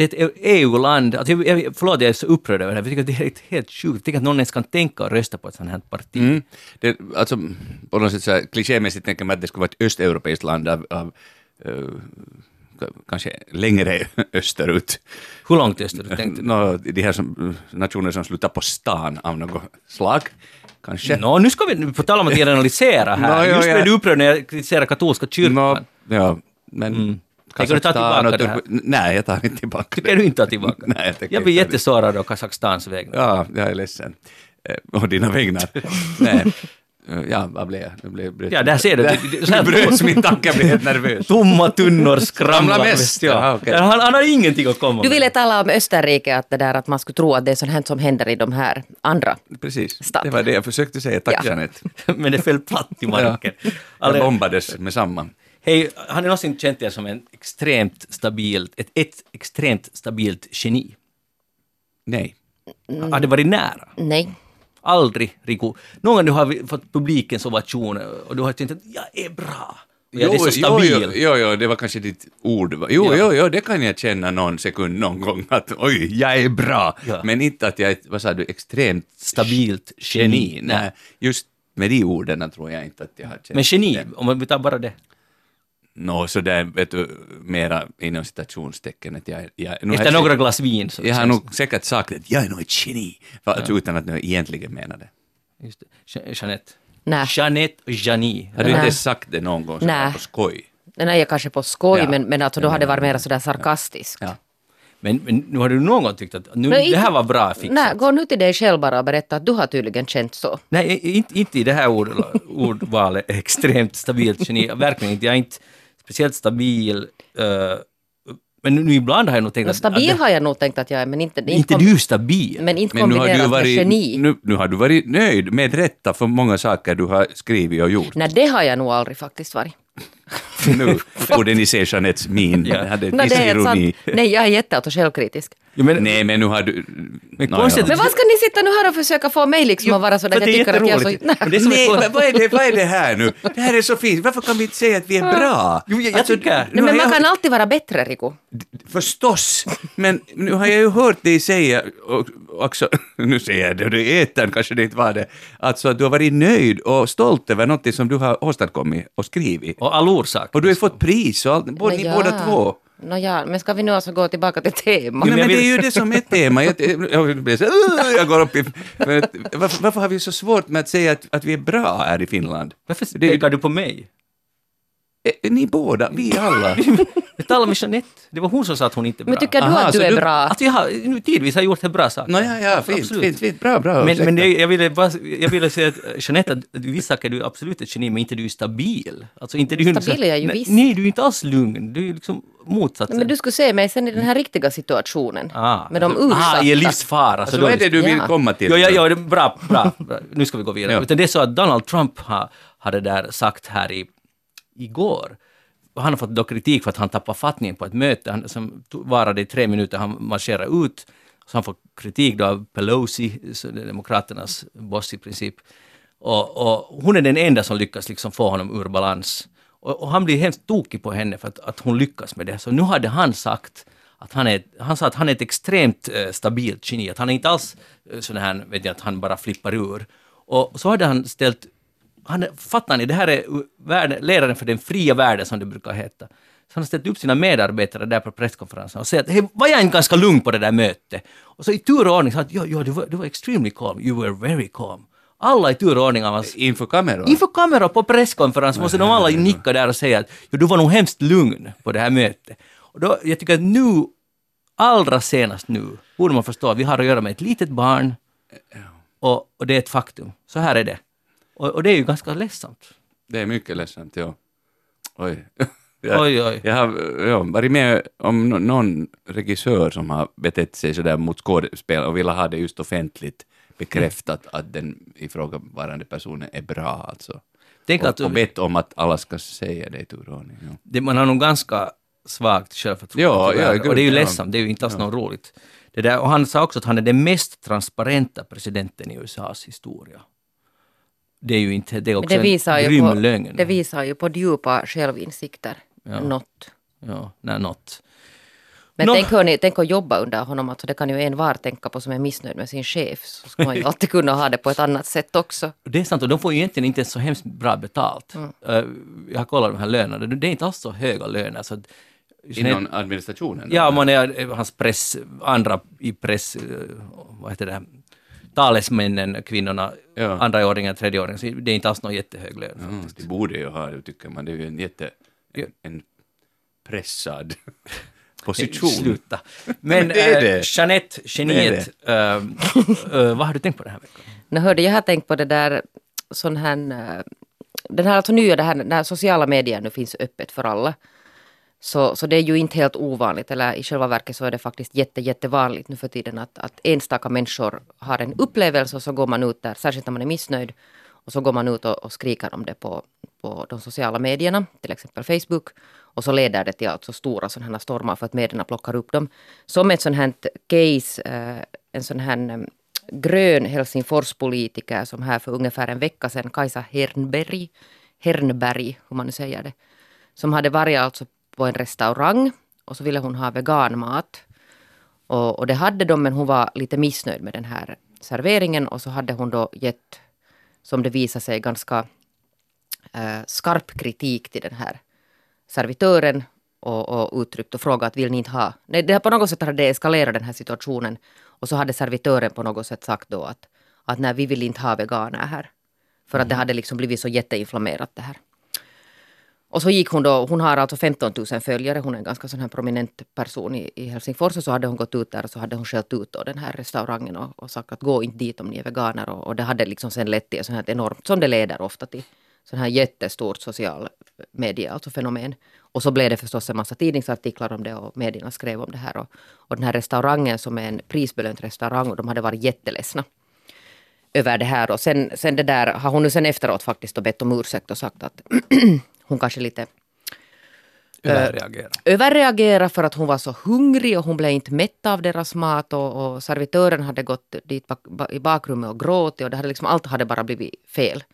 det är ett EU-land, alltså jag, förlåt jag är så upprörd över det här, jag tycker det är helt sjukt, jag tycker att någon ens kan tänka och rösta på ett sånt här parti. Mm. Det, alltså, på något sätt så här, klichémässigt tänker man att det skulle vara ett östeuropeiskt land av, av uh, kanske längre österut. Hur långt österut <laughs> tänkte du? No, de här som, nationer som slutar på stan av något slag. Kanske. No, nu ska vi, på tal om att generalisera här, <laughs> no, just blev du upprörd när jag kritiserar katolska kyrkan. No, ja, men mm. Tänker du ta tillbaka det här? Nej, jag tar inte tillbaka det. Tycker du inte ta tillbaka Nej, jag, jag blir jättesårad av Kazakstans vägnar. Ja, jag är ledsen. Och dina vägnar. Nej. Ja, vad blev jag? Nu blev, bröt, ja, där ser du. Där bröts min tanke, jag blev helt nervös. Tomma tunnor skramlar mest. Ja. Okay. Han, han, har ingenting att komma med. Du ville tala om Österrike, att, det där, att man skulle tro att det är sånt som händer i de här andra Precis, staterna. det var det jag försökte säga. Tack ja. Jeanette. <laughs> Men det föll platt i marken. Ja. Jag bombades med samma. Hej, har ni någonsin känt er som en extremt stabilt, ett, ett extremt stabilt geni? Nej. Mm. Har det varit nära? Nej. Aldrig, Riku. Någon gång du har fått publikens ovation och du har tänkt att jag är bra. Jag jo, är så stabil. Jo, jo, jo, det var kanske ditt ord. Jo, ja. jo, jo, det kan jag känna någon sekund någon gång att oj, jag är bra. Ja. Men inte att jag är, vad sa du, extremt stabilt geni. geni. Nej, just med de orden tror jag inte att jag har känt Men geni, det. om vi tar bara det. Nå, så där, vet du, mera inom citationstecken. Att jag, jag, Efter några glas vin så Jag har nog säkert sagt att jag är nog ett geni, för, ja. utan att jag egentligen menar det. Just det. Jeanette. Nej. Jeanette och Jani. Har du inte sagt det någon gång på skoj? Nej, jag kanske på skoj, ja. men, men alltså, då hade det varit mer sådär sarkastiskt. Ja. Men, men nu har du någon gång tyckt att nu, nej, det här var bra fixat? Nej, gå nu till dig själv bara och berätta att du har tydligen känt så. Nej, inte, inte i det här ord, <laughs> ordvalet, extremt stabilt geni. Verkligen inte. Jag inte speciellt stabil uh, Men nu, ibland har jag nog tänkt att... stabil att har jag nog tänkt att jag är, men inte, det, inte kom- du stabil. men inte Men nu har, du kombinerat med varit, geni. nu, nu har du varit nöjd med rätta för många saker du har skrivit och gjort. Nej, det har jag nog aldrig faktiskt varit. Nu borde <laughs> ni se Jeanettes min. Ja. Jag hade Nej, viss ironi. Nej, jag är jätteauto självkritisk. Ja, men, Nej, men nu har du... Men konstigt- ja. Men vad ska ni sitta nu här och försöka få mig liksom Jo, att vara så där det är jag tycker att jag är så... jätteroligt. Men det är som Nej, ett- men vad är, det, vad är det här nu? Det här är så fint. Varför kan vi inte säga att vi är bra? Jo, jag- jag tycker- nu Nej, men man jag- kan alltid vara bättre, Riku. Förstås, men nu har jag ju hört dig säga, och också, <laughs> nu säger jag det i etern, kanske det inte var det, alltså att du har varit nöjd och stolt över något som du har åstadkommit och skrivit. och all orsak. Och du har ju fått pris och allt, både, ni Nå, båda två. Nåja, men ska vi nu alltså gå tillbaka till temat? Nej, men det är ju det som är tema. Jag, jag, blir jag går upp i... Varför, varför har vi så svårt med att säga att, att vi är bra här i Finland? Varför pekar du på mig? Eh, Ni båda, vi alla. <laughs> Jag talar med Jeanette. Det var hon som sa att hon inte är bra. Men tycker du Aha, att så du är du- bra? Att jag har nu tidvis har gjort en bra sak. Nå, ja, ja, fint, Absolut. fint, fint, bra, bra. Men, men jag, ville bara, jag ville säga att Jeanette, att vissa saker är du absolut ett geni, men inte du är stabil. Alltså inte du Stabil är jag ju nej, visst. Nej, du är inte alls lugn. Du är liksom motsatsen. Men du skulle se mig sen i den här riktiga situationen. Ah, med de alltså, utsatta. Ah, i en livsfara. Alltså, då vad är är det du vill Ja. komma till? Ja, ja, ja, det är bra, bra, bra. Nu ska vi gå vidare. Ja. Utan det är så att Donald Trump har, har det där sagt här i, igår. Han har fått då kritik för att han tappade fattningen på ett möte han, som varade i tre minuter. Han marscherade ut. Så han får kritik då av Pelosi, Demokraternas boss i princip. Och, och hon är den enda som lyckas liksom få honom ur balans. Och, och han blir hemskt tokig på henne för att, att hon lyckas med det. Så nu hade han sagt att han är, han sa att han är ett extremt eh, stabilt geni, att han är inte alls eh, sån här, vet jag, att han bara flippar ur. Och så hade han ställt, han, fattar ni, det här är världen, ledaren för den fria världen som det brukar heta. Så han har ställt upp sina medarbetare där på presskonferensen och säger att hej, var jag inte ganska lugn på det där mötet? Och så i tur och ordning sa att ja, ja, du var, du var extremely calm, you were very calm. Alla i tur och ordning av hans Inför kameran? Inför kamera på presskonferens måste de alla nicka där och säga att ja, du var nog hemskt lugn på det här mötet. Och då, jag tycker att nu, allra senast nu, borde man förstå att vi har att göra med ett litet barn och, och det är ett faktum. Så här är det. Och, och det är ju ganska ledsamt. Det är mycket ledsamt, ja. Oj. Jag, <laughs> Oj, oj. jag har ja, varit med om någon regissör som har betett sig sådär mot skådespelare och ville ha det just offentligt bekräftat att den ifrågavarande personen är bra alltså. Tänk att Och, och bett om att alla ska säga det i tur och. Ja. man har nog ganska svagt självförtroende. Ja, ja, och det är ju ja. ledsamt, det är ju inte alls något roligt. Det där, och han sa också att han är den mest transparenta presidenten i USAs historia. Det är ju inte, det är också det visar, en ju grym på, lögn. det visar ju på djupa självinsikter. Ja. Något. Ja, nej, något. Men Nå. tänk, hörni, tänk att jobba under honom, alltså det kan ju en var tänka på som är missnöjd med sin chef. Så ska man ju <laughs> alltid kunna ha det på ett annat sätt också. Det är sant, och de får ju egentligen inte så hemskt bra betalt. Mm. Eh, jag har kollat de här lönerna, det är inte alls så höga löner. Så att, Inom administrationen? ja, man är eh, hans press, andra i press, eh, vad heter det, talesmännen, kvinnorna, Ja. andraåringar, tredjeåringar, så det är inte alls någon jättehög lön. Mm, de borde ju ha det, tycker man. Det är ju en jätte... En, en pressad <laughs> position. Sluta. <laughs> Men, det är eh, det. Jeanette, geniet, eh, vad har du tänkt på den här veckan? <laughs> Nu hörde jag har tänkt på det där sån här, eh, den här alltså nya, det här, när sociala medier nu finns öppet för alla. Så, så det är ju inte helt ovanligt, eller i själva verket så är det faktiskt jätte, jättevanligt nu för tiden att, att enstaka människor har en upplevelse och så går man ut där, särskilt när man är missnöjd, och så går man ut och, och skriker om det på, på de sociala medierna, till exempel Facebook. Och så leder det till alltså stora sådana här stormar för att medierna plockar upp dem. Som ett sånt här case, eh, en sån här eh, grön Helsingforspolitiker som här för ungefär en vecka sedan, Kajsa Hernberg, Hernberg, hur man nu säger det, som hade varit alltså på en restaurang och så ville hon ha veganmat. Och, och det hade de, men hon var lite missnöjd med den här serveringen och så hade hon då gett, som det visade sig, ganska eh, skarp kritik till den här servitören och, och uttryckt och frågat vill ni inte ha... Nej, det på något sätt hade eskalerat den här situationen. Och så hade servitören på något sätt sagt då att, att nej, vi vill inte ha veganer här. För att det hade liksom blivit så jätteinflammerat det här. Och så gick hon då, hon har alltså 15 000 följare, hon är en ganska sån här prominent person i, i Helsingfors. Och så hade hon gått ut där och så hade hon skällt ut då den här restaurangen och, och sagt att gå inte dit om ni är veganer. Och, och det hade liksom sen lett till sånt här enormt, som det leder ofta till, sån här jättestort social media, alltså fenomen. Och så blev det förstås en massa tidningsartiklar om det och medierna skrev om det här. Och, och den här restaurangen som är en prisbelönt restaurang och de hade varit jätteledsna över det här. Och sen, sen det där har hon nu sen efteråt faktiskt bett om ursäkt och sagt att <clears throat> hon kanske lite Överreagera. överreagera för att hon var så hungrig och hon blev inte mätt av deras mat och, och servitören hade gått dit bak, ba, i bakrummet och gråtit och det hade liksom, allt hade bara blivit fel.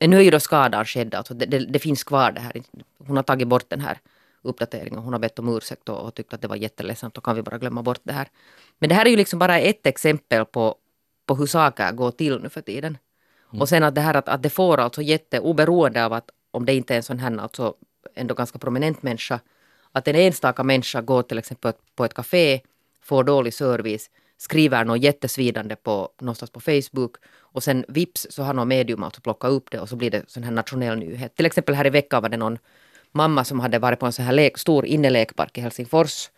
Men nu är ju då skadan skedd, alltså det, det, det, finns kvar det här. Hon har tagit bort den här uppdateringen, hon har bett om ursäkt och, och tyckt att det var jätteledsamt, då kan vi bara glömma bort det här. Men det här är ju liksom bara ett exempel på, på hur saker går till nu för tiden. Mm. Och sen att det här att, att det får alltså jätte, oberoende av att om det inte är en sån här alltså ändå ganska prominent människa, att en enstaka människa går till exempel på ett café, får dålig service, skriver något jättesvidande på, någonstans på Facebook och sen vips så har någon medium att plocka upp det och så blir det sån här nationell nyhet. Till exempel här i veckan var det någon mamma som hade varit på en sån här lek, stor innelekpark i Helsingfors,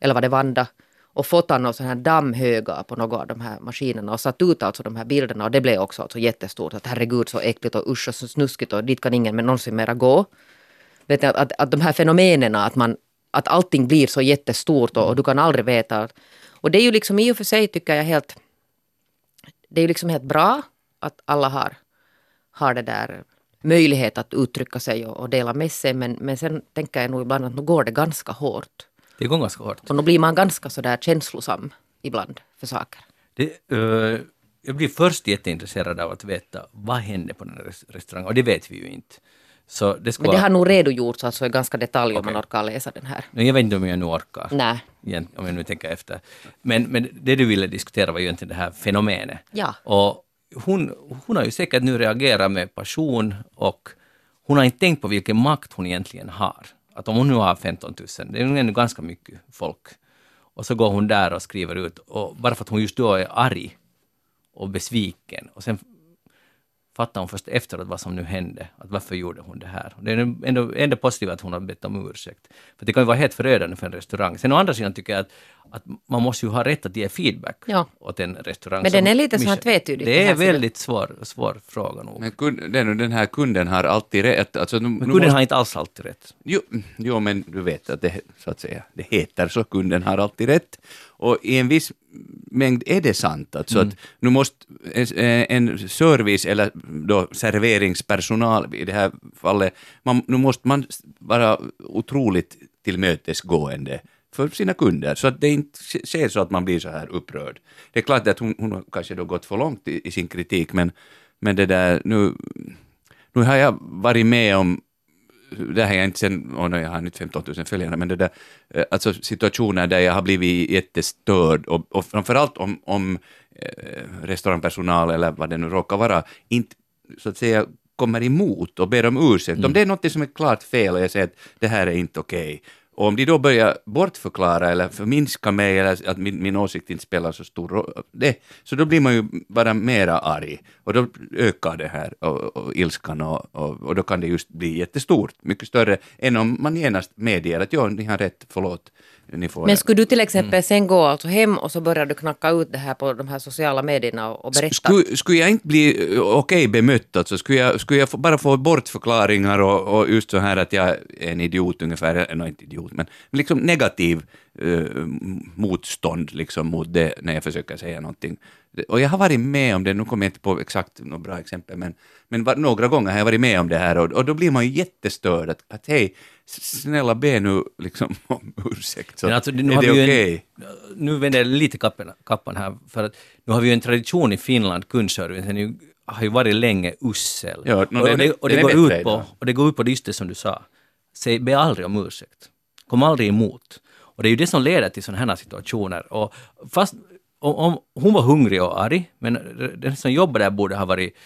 eller var det Vanda, och fått någon sån här dammhöga på några av de här maskinerna och satt ut alltså de här bilderna och det blev också alltså jättestort att herregud så äckligt och usch och så snuskigt och dit kan ingen men någonsin mera gå vet att, att, att de här fenomenen, att, man, att allting blir så jättestort och, och du kan aldrig veta. Och det är ju liksom i och för sig tycker jag helt, det är ju liksom helt bra att alla har, har det där möjlighet att uttrycka sig och, och dela med sig. Men, men sen tänker jag nog ibland att nu går det ganska hårt. Det går ganska hårt. Och då blir man ganska sådär känslosam ibland för saker. Det, uh, jag blir först jätteintresserad av att veta vad hände på den här restaurangen och det vet vi ju inte. Så det Men det har nog redogjorts alltså i ganska detalj om man orkar läsa den här. Jag vet inte om jag nu orkar. Nej. Om jag nu tänker efter. Men, men det du ville diskutera var ju egentligen det här fenomenet. Ja. Och hon, hon har ju säkert nu reagerat med passion och hon har inte tänkt på vilken makt hon egentligen har. Att om hon nu har 15 000, det är nog ändå ganska mycket folk. Och så går hon där och skriver ut, och bara för att hon just då är arg och besviken. Och sen fattar hon först efteråt vad som nu hände. Att varför gjorde hon det här? Det är ändå, ändå positivt att hon har bett om ursäkt. För det kan ju vara helt förödande för en restaurang. Sen å andra sidan tycker jag att, att man måste ju ha rätt att ge feedback ja. åt en restaurang. Men den är lite så här tvetydig. Det är väldigt svår, svår fråga nog. Men kund, den, den här kunden har alltid rätt. Alltså, nu, men kunden måste... har inte alls alltid rätt. Jo, jo, men du vet att det, så att säga, det heter så, kunden har alltid rätt. Och i en viss mängd är det sant. Alltså mm. att nu måste en service eller då serveringspersonal i det här fallet, man, nu måste man vara otroligt tillmötesgående för sina kunder, så att det inte ser så att man blir så här upprörd. Det är klart att hon, hon har kanske då gått för långt i, i, sin kritik, men, men det där, nu, nu har jag varit med om det har jag inte sen, oh, jag har inte 15 000 följare, men det där, eh, alltså situationer där jag har blivit jättestörd och, och framförallt om, om eh, restaurangpersonal eller vad det nu råkar vara, inte så att säga kommer emot och ber om ursäkt. Mm. Om det är något som är klart fel och jag säger att det här är inte okej, okay, och om de då börjar bortförklara eller förminska mig eller att min, min åsikt inte spelar så stor roll, så då blir man ju bara mera arg. Och då ökar det här och, och ilskan och, och, och, då kan det just bli jättestort, mycket större än om man genast medger att ja, ni har rätt, förlåt, men skulle du till exempel mm. sen gå alltså hem och så börjar du knacka ut det här på de här sociala medierna och, berätta? Skulle, skulle jag inte bli eh, okej okay bemött, alltså, skulle jag, skulle jag bara få bortförklaringar och, och just så här att jag är en idiot ungefär, eller inte idiot, men liksom negativ uh, motstånd liksom mot det när jag försöker säga någonting. Och jag har varit med om det, nu kommer jag inte på exakt några bra exempel, men, men var, några gånger har jag varit med om det här och, och då blir man ju jättestörd att, att hej, snälla be nu liksom <laughs> om ursäkt. Så alltså, nu är det okej? Okay? Nu vänder jag lite kappan, kappan här, för att nu har vi ju en tradition i Finland, kundservicen har ju varit länge usel. Ja, no, och, det, och, det, går ut på, och det går ut på just det som du sa, Säg, be aldrig om ursäkt. Kom aldrig emot. Och det är ju det som leder till sådana här situationer. Och fast om, om, hon var hungrig och arg, men den som jobbar där borde ha varit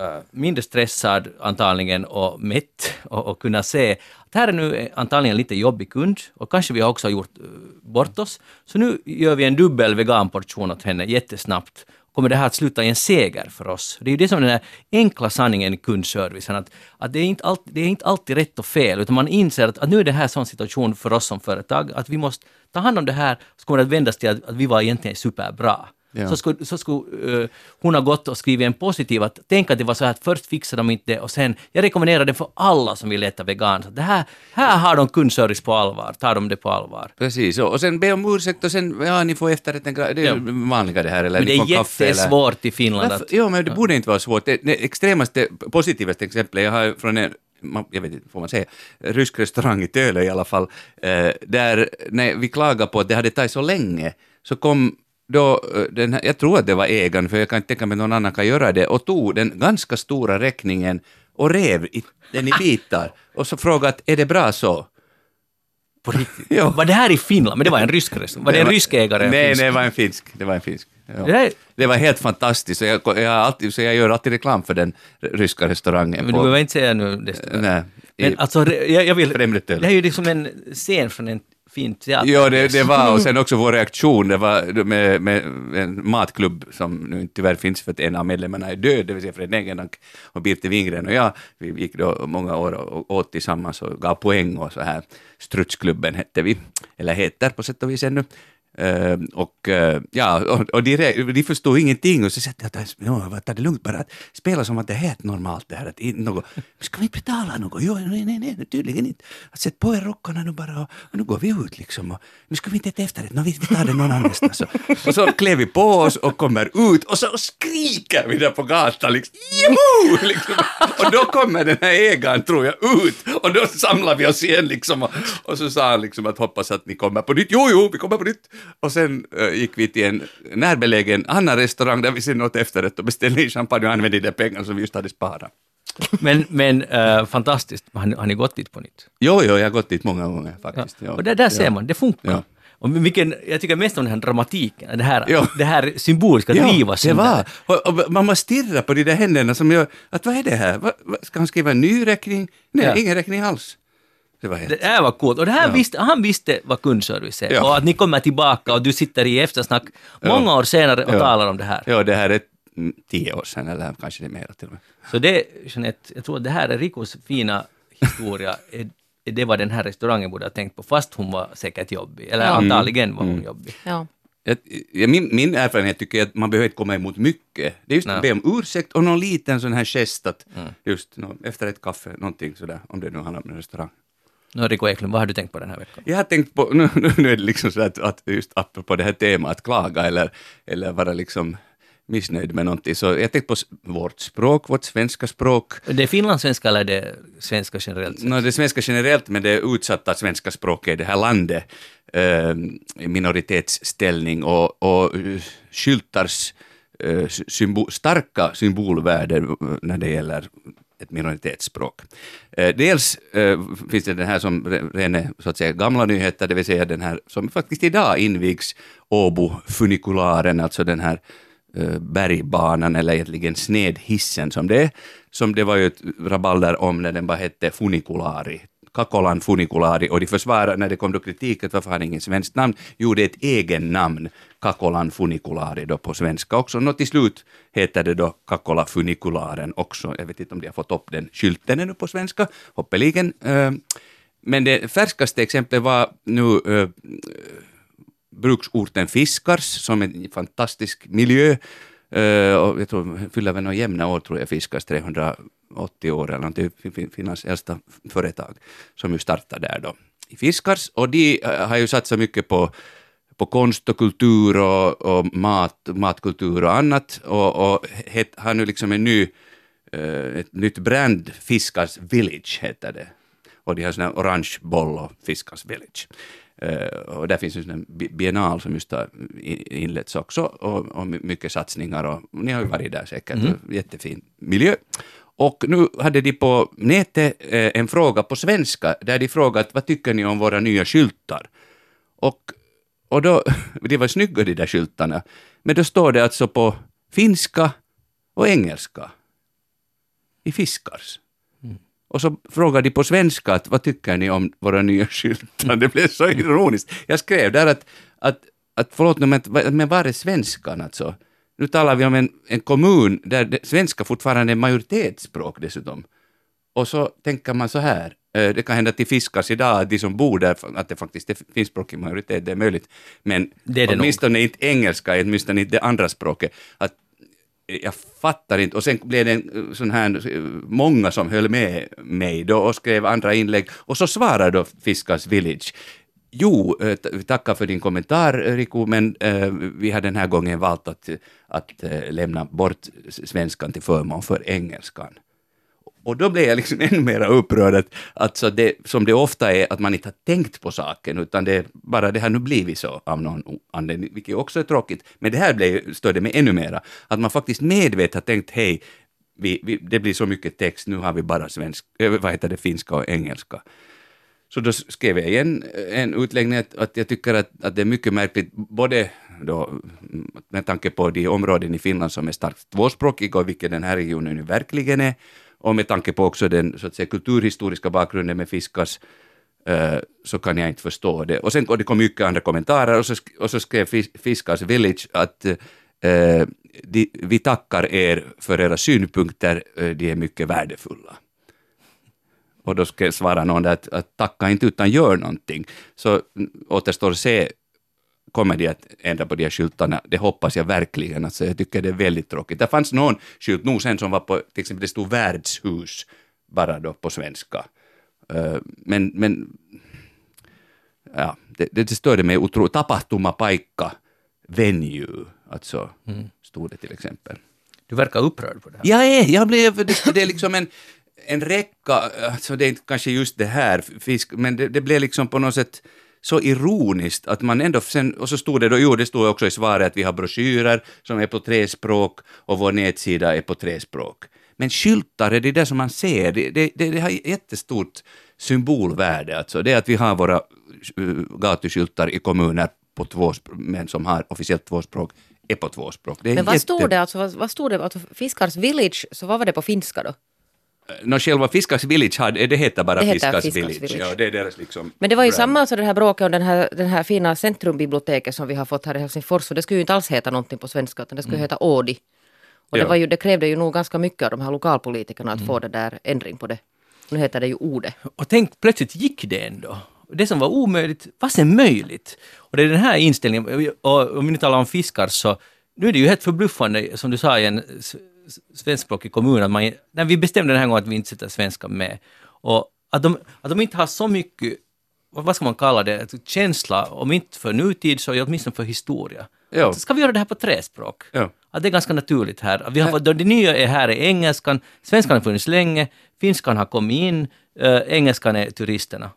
uh, mindre stressad antagligen och mätt och, och kunna se att här är nu antagligen lite jobbig kund och kanske vi har också gjort uh, bort oss. Så nu gör vi en dubbel veganportion åt henne jättesnabbt kommer det här att sluta i en seger för oss. Det är ju det som är den här enkla sanningen i kundservicen, att, att det, är inte alltid, det är inte alltid rätt och fel, utan man inser att, att nu är det här en sån situation för oss som företag, att vi måste ta hand om det här, så kommer det att vändas till att, att vi var egentligen superbra. Ja. så skulle, så skulle eh, hon ha gått och skrivit en positiv, att tänk att det var så här att först fixar de inte det och sen, jag rekommenderar det för alla som vill äta vegan. Så det här, här har de kundservice på allvar, tar de det på allvar. Precis, och sen be om ursäkt och sen, ja, ni får efterrätten, det är Ja. vanliga det här, eller Men det ni är får kaffe eller... jättesvårt i Finland Varför? att... Jo, men det borde inte vara svårt. Det, det extremaste, positivaste exemplet jag har från en jag vet inte, får man säga, rysk restaurang i Töle i alla fall, eh, där när vi klagade på att det hade tagit så länge, så kom då eh, den jag tror att det var ägaren, för jag kan inte tänka mig att någon annan kan göra det, och tog den ganska stora räkningen och rev i, den i bitar och så frågade att är det bra så? På riktigt. <laughs> Ja. Var det här i Finland? Men det var en rysk restaurang. Var det en rysk ägare? Nej, finsk? nej, det var en finsk. Det var en finsk. Ja. Det var helt fantastiskt, så jag, jag, alltid, så jag gör alltid reklam för den ryska restaurangen. Men du behöver inte säga nu det. Nej, Men alltså, jag, jag vill... Det här är ju liksom en scen från en fin teater. Ja, det, det var, och <laughs> sen också vår reaktion, det var med, med en matklubb som nu inte tyvärr finns för att en av medlemmarna är död, det vill säga Fred Engeldank och Birte Wingren och jag, vi gick då många år och åt tillsammans och gav poäng och så här. Strutsklubben hette vi, eller heter på sätt och vis ännu. Uh, och uh, ja, och, och de, de förstod ingenting och så sa jag att ta det lugnt bara, att spela som att det är helt normalt det här. Att in, något, ska vi betala något? Jo, nej, nej, nej, tydligen inte. Att sätt på er rockarna nu bara och, och nu går vi ut liksom. Och, nu ska vi inte äta efterrätt, no, vi, vi tar det någon annanstans. Och, och så klär vi på oss och kommer ut och så skriker vi där på gatan liksom, liksom. Och då kommer den här ägaren, tror jag, ut och då samlar vi oss igen liksom. Och, och så sa han liksom att hoppas att ni kommer på nytt. Jo, jo, vi kommer på nytt. Och sen eh, gick vi till en närbelägen annan restaurang där vi sen åt efterrätt och beställde champagne och använde de pengar som vi just hade sparat. Men, men eh, fantastiskt. Har ni, har ni gått dit på nytt? Jo, jo, jag har gått dit många gånger faktiskt. Ja. Och där, där ser Ja. man, det funkar. Ja. Och vilken, jag tycker mest om den här dramatiken, det här, Ja. det här symboliska, Ja, driva det var. Och, och man måste stirra på de där händerna som gör att vad är det här? Va, va, ska han skriva en ny räkning? Nej, Ja. ingen räkning alls. Det var helt... Det här var coolt. Och det här Ja. visste, han visste vad kundservice är. Ja. Och att ni kommer tillbaka och du sitter i eftersnack många år senare och Ja. talar om det här. Ja, det här är mm, tio år sedan eller kanske det är mer till och med. Så det, Jeanette, jag tror att det här är Rikos fina historia. <laughs> Det var den här restaurangen borde ha tänkt på, fast hon var säkert jobbig. Eller Ja. antagligen var hon Mm. jobbig. Ja. Jag, jag, min, min erfarenhet tycker jag att man behöver inte komma emot mycket. Det är just att Nej. be om ursäkt och någon liten sån här gest att Mm. just nå, efter ett kaffe, någonting sådär, om det nu handlar om en restaurang. Nå, Rico Eklund, vad har du tänkt på den här veckan? Jag har tänkt på, <laughs> nu, nu, nu är det liksom så att, att just apropå det här temat, att klaga eller, eller vara liksom missnöjd med någonting, så jag har tänkt på vårt språk, vårt svenska språk, Det är finlandssvenska eller det är svenska generellt? No, det svenska generellt, men det utsatta svenska språket i det här landet, eh, minoritetsställning och, och eh, skyltars eh, symbo- starka symbolvärde eh, när det gäller ett minoritetsspråk. Eh, dels eh, finns det den här som rene, så att säga, gamla nyheter, det vill säga den här som faktiskt idag invigs, Åbo-funikularen, alltså den här eh, bergbanan eller egentligen snedhissen som det är, som det var ju ett rabalder om när den bara hette Funikulari. Kakolan Funikulari och de försvarade när det kom då kritik att varför har ingen svenskt namn? Jo, det är ett egen namn, Kakolan Funikulari då på svenska också. Nå till slut heter det då Kakola Funikularen också. Jag vet inte om de har fått upp den skylten ännu på svenska, hoppeligen. Ehm, men det färskaste exemplet var nu eh, bruksorten Fiskars som är en fantastisk miljö. Eh, och jag tror, fyller väl några jämna år tror jag Fiskars, 380 år eller Fin- Finlands äldsta företag som ju startade där då i Fiskars. Och de eh, har ju satsat mycket på på konst och kultur och, och mat, matkultur och annat och, och het, har nu liksom en ny, eh, ett nytt brand, Fiskars Village heter det. Och de har sån här orange boll och Fiskars Village. Eh, och där finns en biennal som just har inletts också och, och my- mycket satsningar och ni har ju varit där säkert, jättefin miljö. Och nu hade de på nätet eh, en fråga på svenska där de frågat vad tycker ni om våra nya skyltar? Och, och då, <laughs> de var snygga de där skyltarna, men då står det alltså på finska och engelska i Fiskars. Och så frågade de på svenska att vad tycker ni om våra nya skyltar? <laughs> Det blev så ironiskt. Jag skrev där att, att, att förlåt men, men var är svenskan alltså? Nu talar vi om en, en kommun där det, svenska fortfarande är majoritetsspråk dessutom. Och så tänker man så här, Eh, Det kan hända att de fiskas idag, att de som bor där, att det faktiskt är finskspråkig majoritet, det är möjligt. Men Det är det nog. åtminstone inte engelska, åtminstone inte det andra språket. Att jag fattar inte. Och sen blev det en eh, sån här, eh, många som höll med mig då och skrev andra inlägg. Och så svarade då Fiskars Village. Jo, eh, tackar för din kommentar eh, Riku, men eh, vi har den här gången valt att, att lämna bort svenskan till förmån för engelskan. Och då blev jag liksom <laughs> ännu mer upprörd att, att så det, som det ofta är, att man inte har tänkt på saken, utan det bara det har nu blivit så av någon anledning, vilket också är tråkigt. Men det här blev, störde mig ännu mera, att man faktiskt medvetet har tänkt, hej, vi, vi, det blir så mycket text, nu har vi bara svensk, vad heter det, finska och engelska. Så då skrev jag igen eh, en utläggning att, att jag tycker att, att det är mycket märkligt, både då, mm, med tanke på de områden i Finland som är starkt tvåspråkiga och vilket den här regionen nu verkligen är, och med tanke på också den så att säga, kulturhistoriska bakgrunden med Fiskars, eh, så kan jag inte förstå det. Och sen och det kom mycket andra kommentarer och så, och så skrev Fiskars Village att eh, de, vi tackar er för era synpunkter, eh, de är mycket värdefulla. Och då ska svara någon att, att tacka inte utan gör någonting. Så mm, återstår att se, kommer de att ändra på de här skyltarna? Det hoppas jag verkligen. Alltså, jag tycker det är väldigt tråkigt. Det fanns någon skylt nog sen som var på, till exempel det stod värdshus, bara då på svenska. Eh, men, men ja, det, det störde mig otroligt. Tapahtumapaikka, venue, alltså, stod det till exempel. Du verkar upprörd på det här. Jag är, jag blev, det, det är liksom en, en räcka, alltså det är inte kanske just det här, fisk, men det, det blev liksom på något sätt så ironiskt att man ändå sen, och så stod det då, jo det stod också i svaret att vi har broschyrer som är på tre språk och vår nätsida är på tre språk. Men skyltar är det där som man ser, det, det, det, det har jättestort symbolvärde alltså, det är att vi har våra uh, gatuskyltar i kommuner på två men som har officiellt två språk, är på två språk. Men vad jätte- stod det? Alltså, vad, vad stod det? Alltså, Fiskars Village, så vad var det på finska då? Nå, själva Fiskars Village, har, det heter bara Det heter Fiskars, Fiskars Village. Village. Ja, det är deras liksom Men det var ju brand. samma, alltså det här bråket om den här, den här fina centrumbiblioteket som vi har fått här i Helsingfors. Och det skulle ju inte alls heta någonting på svenska, utan det skulle heta Ådi. Och Ja. det, var ju, det krävde ju nog ganska mycket av de här lokalpolitikerna att få det där ändring på det. Nu heter det ju Ode. Och tänk, plötsligt gick det ändå. Det som var omöjligt var sen möjligt. Och det är den här inställningen, och om vi nu talar om fiskar så, nu är det ju helt förbluffande, som du sa i en s- s- svenskspråkig kommun, att man, när vi bestämde den här gången att vi inte sätter svenska med. Och att de, att de inte har så mycket, vad ska man kalla det, Alltså känsla, om inte för nutid så åtminstone för historia. Ja. Ska vi göra det här på tre språk? Ja. Att det är ganska naturligt här. Vi har, det nya är här är engelskan, svenskan har funnits länge, finskan har kommit in, äh, engelskan är turisterna.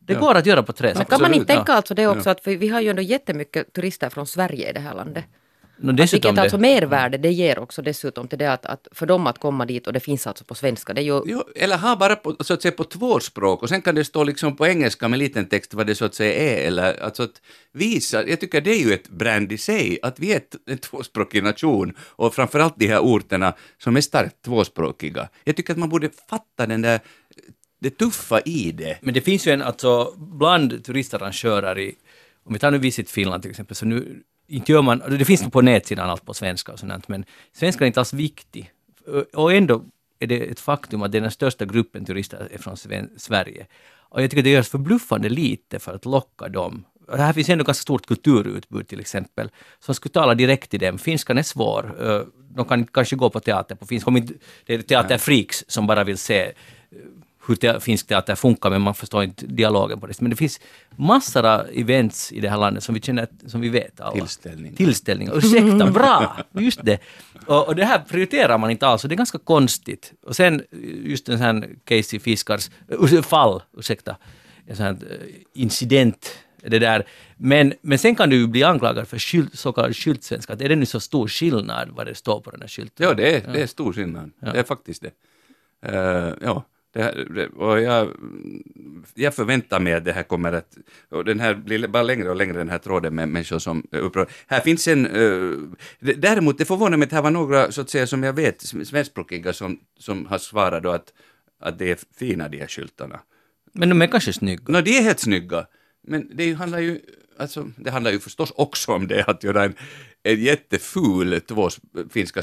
Det går att göra på tre Men språk. kan man inte tänka alltså det också att vi, vi har ju ändå jättemycket turister från Sverige i det här landet. No, dessutom Vilket alltså det, mervärde det ger också dessutom till det att, att för dem att komma dit och det finns alltså på svenska. Det är ju Jo, eller ha bara på, så att säga, på två språk och sen kan det stå liksom på engelska med liten text vad det så att säga är. Eller alltså att visa, jag tycker det är ju ett brand i sig, att vi är ett, en tvåspråkig nation och framförallt de här orterna som är starkt tvåspråkiga. Jag tycker att man borde fatta den där, det tuffa i det. men det finns ju en, alltså bland turistarrangörer i, om vi tar nu Visit Finland till exempel, så nu inte gör man, det finns nog på nätsidan allt på svenska och sånt, men svenska är inte alls viktig. Och ändå är det ett faktum att den största gruppen turister är från Sverige. Och jag tycker det görs förbluffande lite för att locka dem. Och Här finns ändå ganska stort kulturutbud till exempel, som skulle tala direkt till dem. Finskan är svår. Eh, de kan kanske gå på teater på finska. Om inte- Det är teaterfreaks som bara vill se eh, hur te- finsk teater funkar, men man förstår inte dialogen på det. Men det finns massor av events i det här landet som vi känner, som vi vet alla. Tillställningar. Tillställningar, ursäkta, bra! Just det. Och, och det här prioriterar man inte alls och det är ganska konstigt. Och sen just en sån här Casey Fiskars, uh, fall, ursäkta, en sån här eh, incident, det där. Men, men sen kan du ju bli anklagad för skyld, så kallad skyltsvenska. Är det nu så stor skillnad vad det står på den här skylten? Ja, det är, det är stor skillnad. Det är faktiskt det. Eh, ja, det, här, och jag, jag förväntar mig att det här kommer att... Och den här blir bara längre och längre, den här tråden med människor som är upprörda. Här finns en... Uh, däremot, det förvånar mig att här var några, så att säga, som jag vet, svenskspråkiga som, som har svarat då att, att det är fina de här skyltarna. Men de är kanske snygga. Nå, de är helt snygga. Men det handlar ju, alltså, det handlar ju förstås också om det att göra en, en jätteful två finska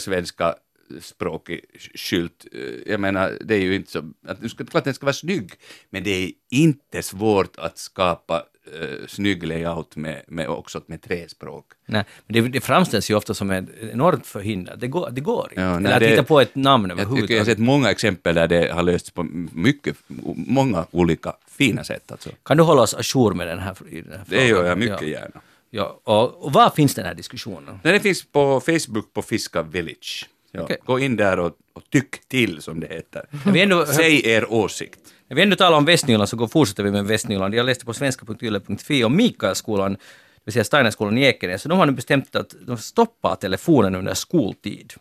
tvåspråkig skylt. Eh, Jag menar, det är ju inte så, att, det ska- klart den ska vara snygg, men det är inte svårt att skapa uh, snygg layout med, med också med tre språk. Nej, men det, det framställs ju ofta som ett enormt förhinder. Det går, det går inte. Ja, nej, Eller att det- hitta på ett namn Jag tycker jag har överhuvudtaget. sett många exempel där det har lösts på mycket, många olika fina sätt. Alltså. Kan du hålla oss ajour med den här, i den här Det frågan? gör jag mycket ja. gärna. Ja, och, och var finns den här diskussionen? Det finns på Facebook på Fiska Village. Ja, Okej. Gå in där och, och tyck till, som det heter. När vi ändå, Säg er åsikt. när vi ändå talar om Västnyland så går, fortsätter vi med Västnyland. Jag läste på svenska.yle.fi om Mikaelskolan, det vill säga Steinerskolan i Ekenäs, så de har nu bestämt att de stoppar telefonen under skoltid.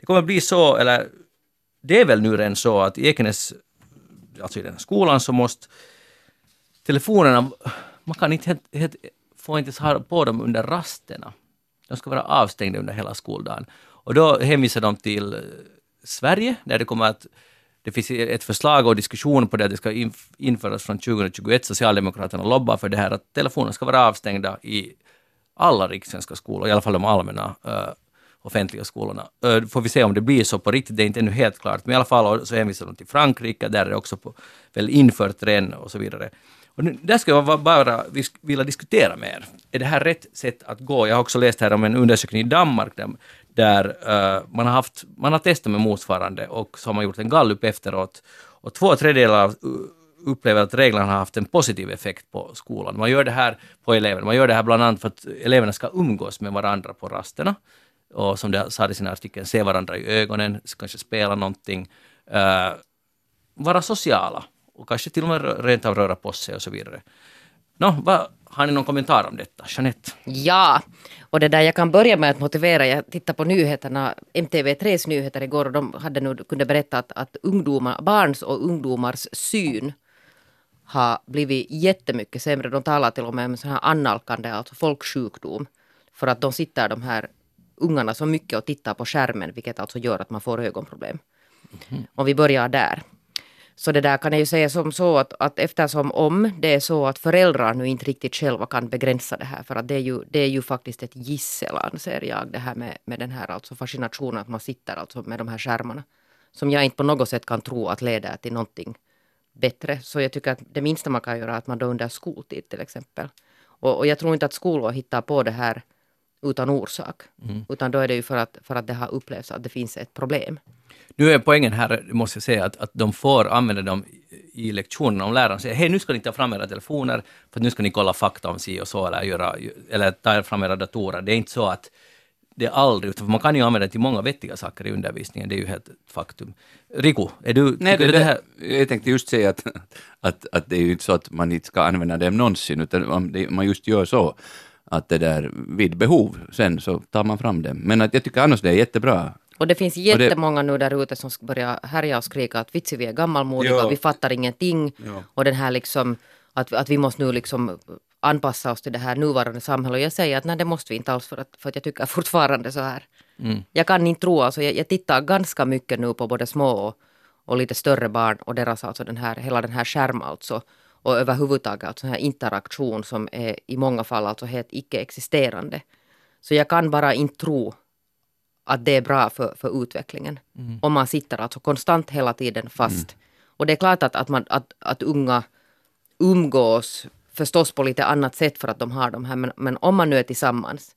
Det kommer bli så, eller det är väl nu redan så att i Ekenäs, alltså i den här skolan, så måste telefonerna, man kan inte helt, helt, får inte ha på dem under rasterna. De ska vara avstängda under hela skoldagen. Och då hänvisar de till eh, Sverige, där det kommer att det finns ett förslag och diskussion på det att det ska införas från 2021. Socialdemokraterna lobbar för det här att telefonerna ska vara avstängda i alla rikssvenska skolor, i alla fall de allmänna eh, offentliga skolorna. Uh, får vi se om det blir så på riktigt, det är inte ännu helt klart. Men i alla fall så hänvisar de till Frankrike, där är det också på, väl infört redan och så vidare. Och nu, där skulle jag bara vilja diskutera med er. Är det här rätt sätt att gå? Jag har också läst här om en undersökning i Danmark där, där uh, man, har haft, man har testat med motsvarande och så har man gjort en gallup efteråt. Och två tredjedelar eh, upplever att reglerna har haft en positiv effekt på skolan. Man gör det här på eleverna. Man gör det här bland annat för att eleverna ska umgås med varandra på rasterna. Och som det sa i sin artikel, se varandra i ögonen, kanske spela någonting. uh, vara sociala och kanske till och med rent av röra på sig och så vidare. No, vad, har ni någon kommentar om detta? Jeanette? Ja, och det där jag kan börja med att motivera. Jag tittade på nyheterna, MTV3s nyheter igår och de hade nu, kunde berätta att, att ungdomar, barns och ungdomars syn har blivit jättemycket sämre. De talar till och med om sån här annalkande, alltså folksjukdom. För att de sitter de här ungarna så mycket och tittar på skärmen, vilket alltså gör att man får ögonproblem. Om vi börjar där. Så det där kan jag ju säga som så att, att eftersom om det är så att föräldrar nu inte riktigt själva kan begränsa det här, för att det är ju, det är ju faktiskt ett gissel anser jag, det här med, med den här alltså fascinationen att man sitter alltså med de här skärmarna. Som jag inte på något sätt kan tro att leder till någonting bättre. Så jag tycker att det minsta man kan göra är att man då under skoltid till exempel. Och, och jag tror inte att skolor hittar på det här utan orsak. Utan då är det ju för att, för att det har upplevts att det finns ett problem. Nu är poängen här, måste jag säga, att, att de får använda dem i lektionerna. Om läraren säger hej, nu ska ni ta fram era telefoner, för nu ska ni kolla fakta om si och så, eller, göra, eller ta fram era datorer. Det är inte så att det är aldrig, utan man kan ju använda det till många vettiga saker i undervisningen, det är ju helt ett faktum. Riku, är du, Nej, det, det här... Jag tänkte just säga att, att, att det är ju inte så att man inte ska använda dem någonsin, utan man just gör så att det där vid behov, sen så tar man fram dem. Men att jag tycker annars det är jättebra. Och det finns det- jättemånga nu där ute som ska börja härja och skrika att vitsi vi är gammalmodiga, Ja. vi fattar ingenting. Ja. Och den här liksom att, att vi måste nu liksom anpassa oss till det här nuvarande samhället. Och jag säger att nej det måste vi inte alls för att, för att jag tycker <laughs> fortfarande så här. Jag kan inte tro, alltså jag, jag tittar ganska mycket nu på både små och, och lite större barn och deras alltså den här, hela den här skärm alltså. Och överhuvudtaget alltså här interaktion som är i många fall alltså helt icke-existerande. Så jag kan bara inte tro att det är bra för, för utvecklingen. Om man sitter alltså konstant hela tiden fast. Och det är klart att, att, man, att, att unga umgås förstås på lite annat sätt för att de har de här. Men, men om man nu är tillsammans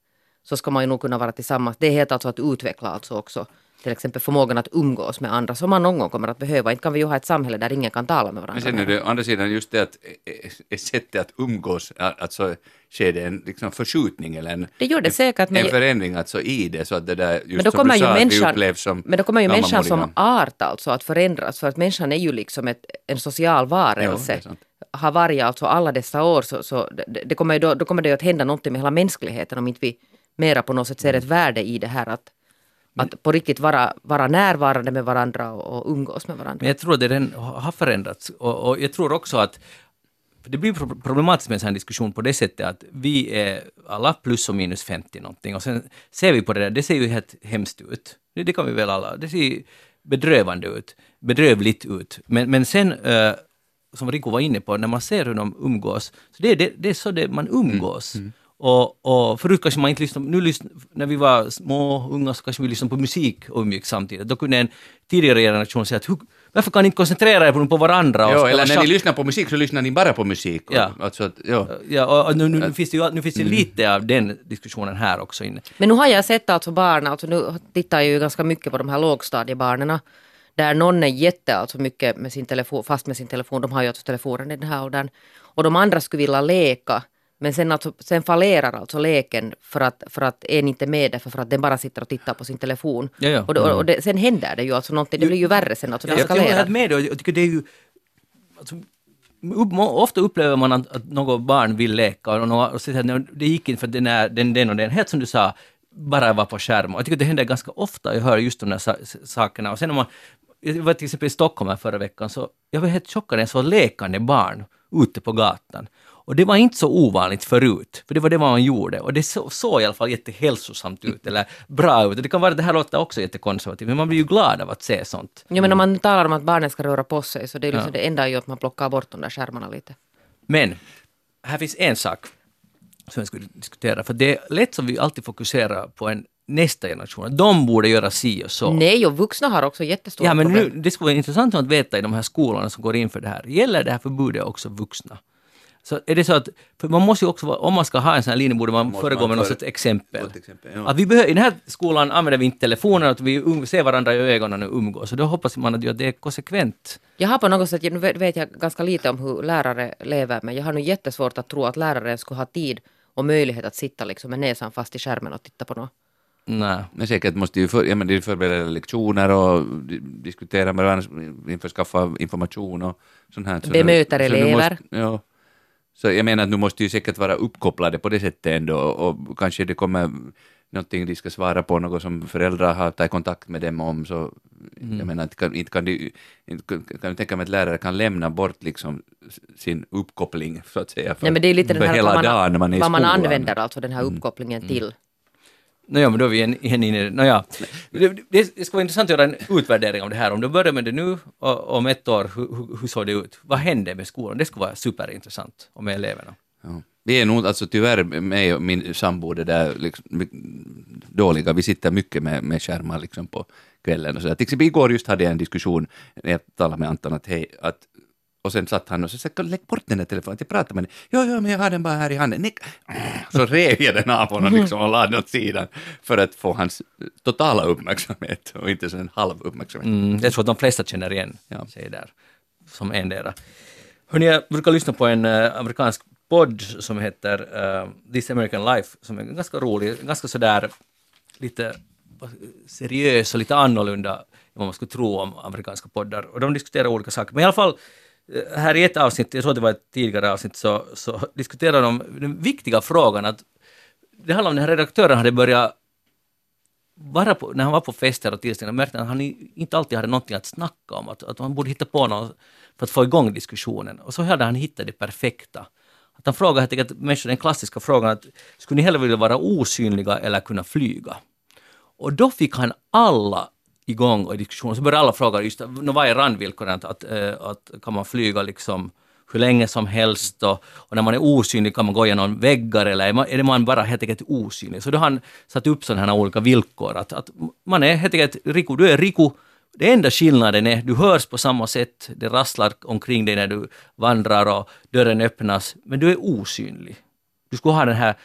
så ska man ju nog kunna vara tillsammans. Det helt alltså att utveckla alltså också till exempel förmågan att umgås med andra som man någon gång kommer att behöva. Inte kan vi ju ha ett samhälle där ingen kan tala med varandra. Men sen är det å andra sidan just det att eh, eh, sättet att umgås, alltså sker det en liksom förskjutning eller en, Det gör det en, säkert, men- en förändring alltså i det, så att det där just Men då som kommer du ju sa, vi människan, upplevs som men då kommer ju människan som art alltså att förändras. För att människan är ju liksom ett, en social varelse. sant. har varit alltså alla dessa år så, så det, det kommer ju då, då kommer det ju att hända någonting med hela mänskligheten om inte vi mera på något sätt ser ett värde i det här att, att på riktigt vara, vara närvarande med varandra och, och umgås med varandra. Men jag tror att det har förändrats. Och, och jag tror också att det blir pro- problematiskt med en sån här diskussion på det sättet att vi är alla plus och minus 50 någonting och sen ser vi på det där, det ser ju helt hemskt ut. Det, det kan vi väl alla, det ser bedrövande ut, bedrövligt ut. Men, men sen, eh, som Rico var inne på, när man ser hur de umgås, så det, är det, det är så det man umgås. Och, och förut kanske man inte lyssnade, nu lyssn, när vi var små, unga, så kanske vi lyssnade på musik och umgicks samtidigt. Då kunde en tidigare generation säga att "Hur- varför kan ni inte koncentrera er på, på varandra? spela eller när schack?" ni lyssnar på musik så lyssnar ni bara på musik. Och, Ja. Alltså, att, ja. Ja, nu, nu, nu finns det ju nu finns det lite av den diskussionen här också inne. Men nu har jag sett alltså barn, alltså nu tittar jag ju ganska mycket på de här lågstadiebarnen. Där någon är jätte, alltså mycket med sin telefon, fast med sin telefon, de har ju alltså telefonen i den här åldern. Och de andra skulle vilja leka. Men sen, alltså, sen fallerar alltså leken för att, för att en inte är med därför för att den bara sitter och tittar på sin telefon. Ja, ja. Och, då, och det, sen händer det ju alltså någonting, det blir ju värre sen, alltså det jag, håller med dig och jag tycker det är ju... Alltså, upp, ofta upplever man att, att något barn vill leka och, och säger att det gick inte för den, är, den, den och den, helt som du sa, bara vara på skärm. Och jag tycker det händer ganska ofta, jag hör just de där sa, sakerna. Och sen om man, jag var till exempel i Stockholm här förra veckan, så jag var helt chockad när jag såg lekande barn ute på gatan. Och det var inte så ovanligt förut, för det var det man gjorde. Och det så- såg i alla fall jättehälsosamt ut, eller bra ut. Och det kan vara att det här låter också jättekonservativt, men man blir ju glad av att se sånt. Ja, men om man talar om att barnen ska röra på sig så det är liksom det enda är ju att man plockar bort de där skärmarna lite. Men här finns en sak som jag skulle diskutera, för det är lätt som vi alltid fokuserar på en nästa generation. De borde göra si och så. Nej, och vuxna har också jättestora Ja, men problem. nu, det skulle vara intressant att veta i de här skolorna som går in för det här. Gäller det här förbudet också vuxna? Så är det så att, för man måste ju också, om man ska ha en sån här linje borde man föregå med något sorts exempel. Exempel, ja. Att vi behöver, I den här skolan använder vi inte telefonen, att vi um, ser varandra i ögonen och umgås. Så då hoppas man att det är konsekvent. Jag har på något sätt, nu vet jag ganska lite om hur lärare lever, men jag har nog jättesvårt att tro att lärare skulle ha tid och möjlighet att sitta liksom med näsan fast i skärmen och titta på något. Nej. Men säkert måste ju för, ja, men de förbereda lektioner och di- diskutera med varandra, skaffa information och sånt här. Så Bemöter nu- så nu elever. Måste, ja. Så jag menar att nu måste ju säkert vara uppkopplade på det sättet ändå och kanske det kommer någonting de ska svara på, något som föräldrar har tagit kontakt med dem om. Så jag menar, inte kan, inte kan, inte kan, jag tänka mig att lärare kan lämna bort liksom sin uppkoppling så att säga för, Nej, men det är lite den här hela man, dagen när man är vad man använder alltså den här uppkopplingen till. Nåja, men då är vi igen, inne i det. Nåja, det, det, ska vara intressant att göra en utvärdering av det här. Om du börjar med det nu och om ett år, hur, hur, hur såg det ut? Vad hände med skolan? Det skulle vara superintressant och med eleverna. Ja. Vi är nog alltså tyvärr, mig och min sambo, det där liksom, dåliga. Vi sitter mycket med, med skärmar liksom på kvällen och så. där. Till exempel igår just hade jag en diskussion, när jag talade med Anton, att hej, att och sen satt han och så sa lägg bort den där telefonen, jag pratar med den. Jo, jo, men jag har den bara här i handen. Nej. Så rev jag den av honom liksom och la den åt sidan för att få hans totala uppmärksamhet och inte så en halv uppmärksamhet. Mm, jag tror att de flesta känner igen Ja. sig där, som endera. Hörni, jag brukar lyssna på en eh, amerikansk podd som heter eh, This American Life, som är ganska rolig, ganska sådär lite seriös och lite annorlunda än vad man skulle tro om amerikanska poddar. Och de diskuterar olika saker. Men i alla fall, här i ett avsnitt, jag tror det var ett tidigare avsnitt, så, så diskuterade de den viktiga frågan att det handlar om den här redaktören hade börjat vara på, när han var på fester och tillställningar märkte han att han inte alltid hade någonting att snacka om, att, att han borde hitta på något för att få igång diskussionen. Och så hade han hittat det perfekta. Att han frågade helt enkelt människor den klassiska frågan att skulle ni hellre vilja vara osynliga eller kunna flyga? Och då fick han alla igång och i så började alla fråga just nå, vad är randvillkoren, att, eh, att kan man flyga liksom hur länge som helst och, och när man är osynlig kan man gå genom väggar eller är man, är man bara helt enkelt osynlig? Så då har han satt upp sådana här olika villkor att, att man är helt enkelt Riku, du är Riku, det enda skillnaden är du hörs på samma sätt, det rasslar omkring dig när du vandrar och dörren öppnas, men du är osynlig. Du ska ha den här,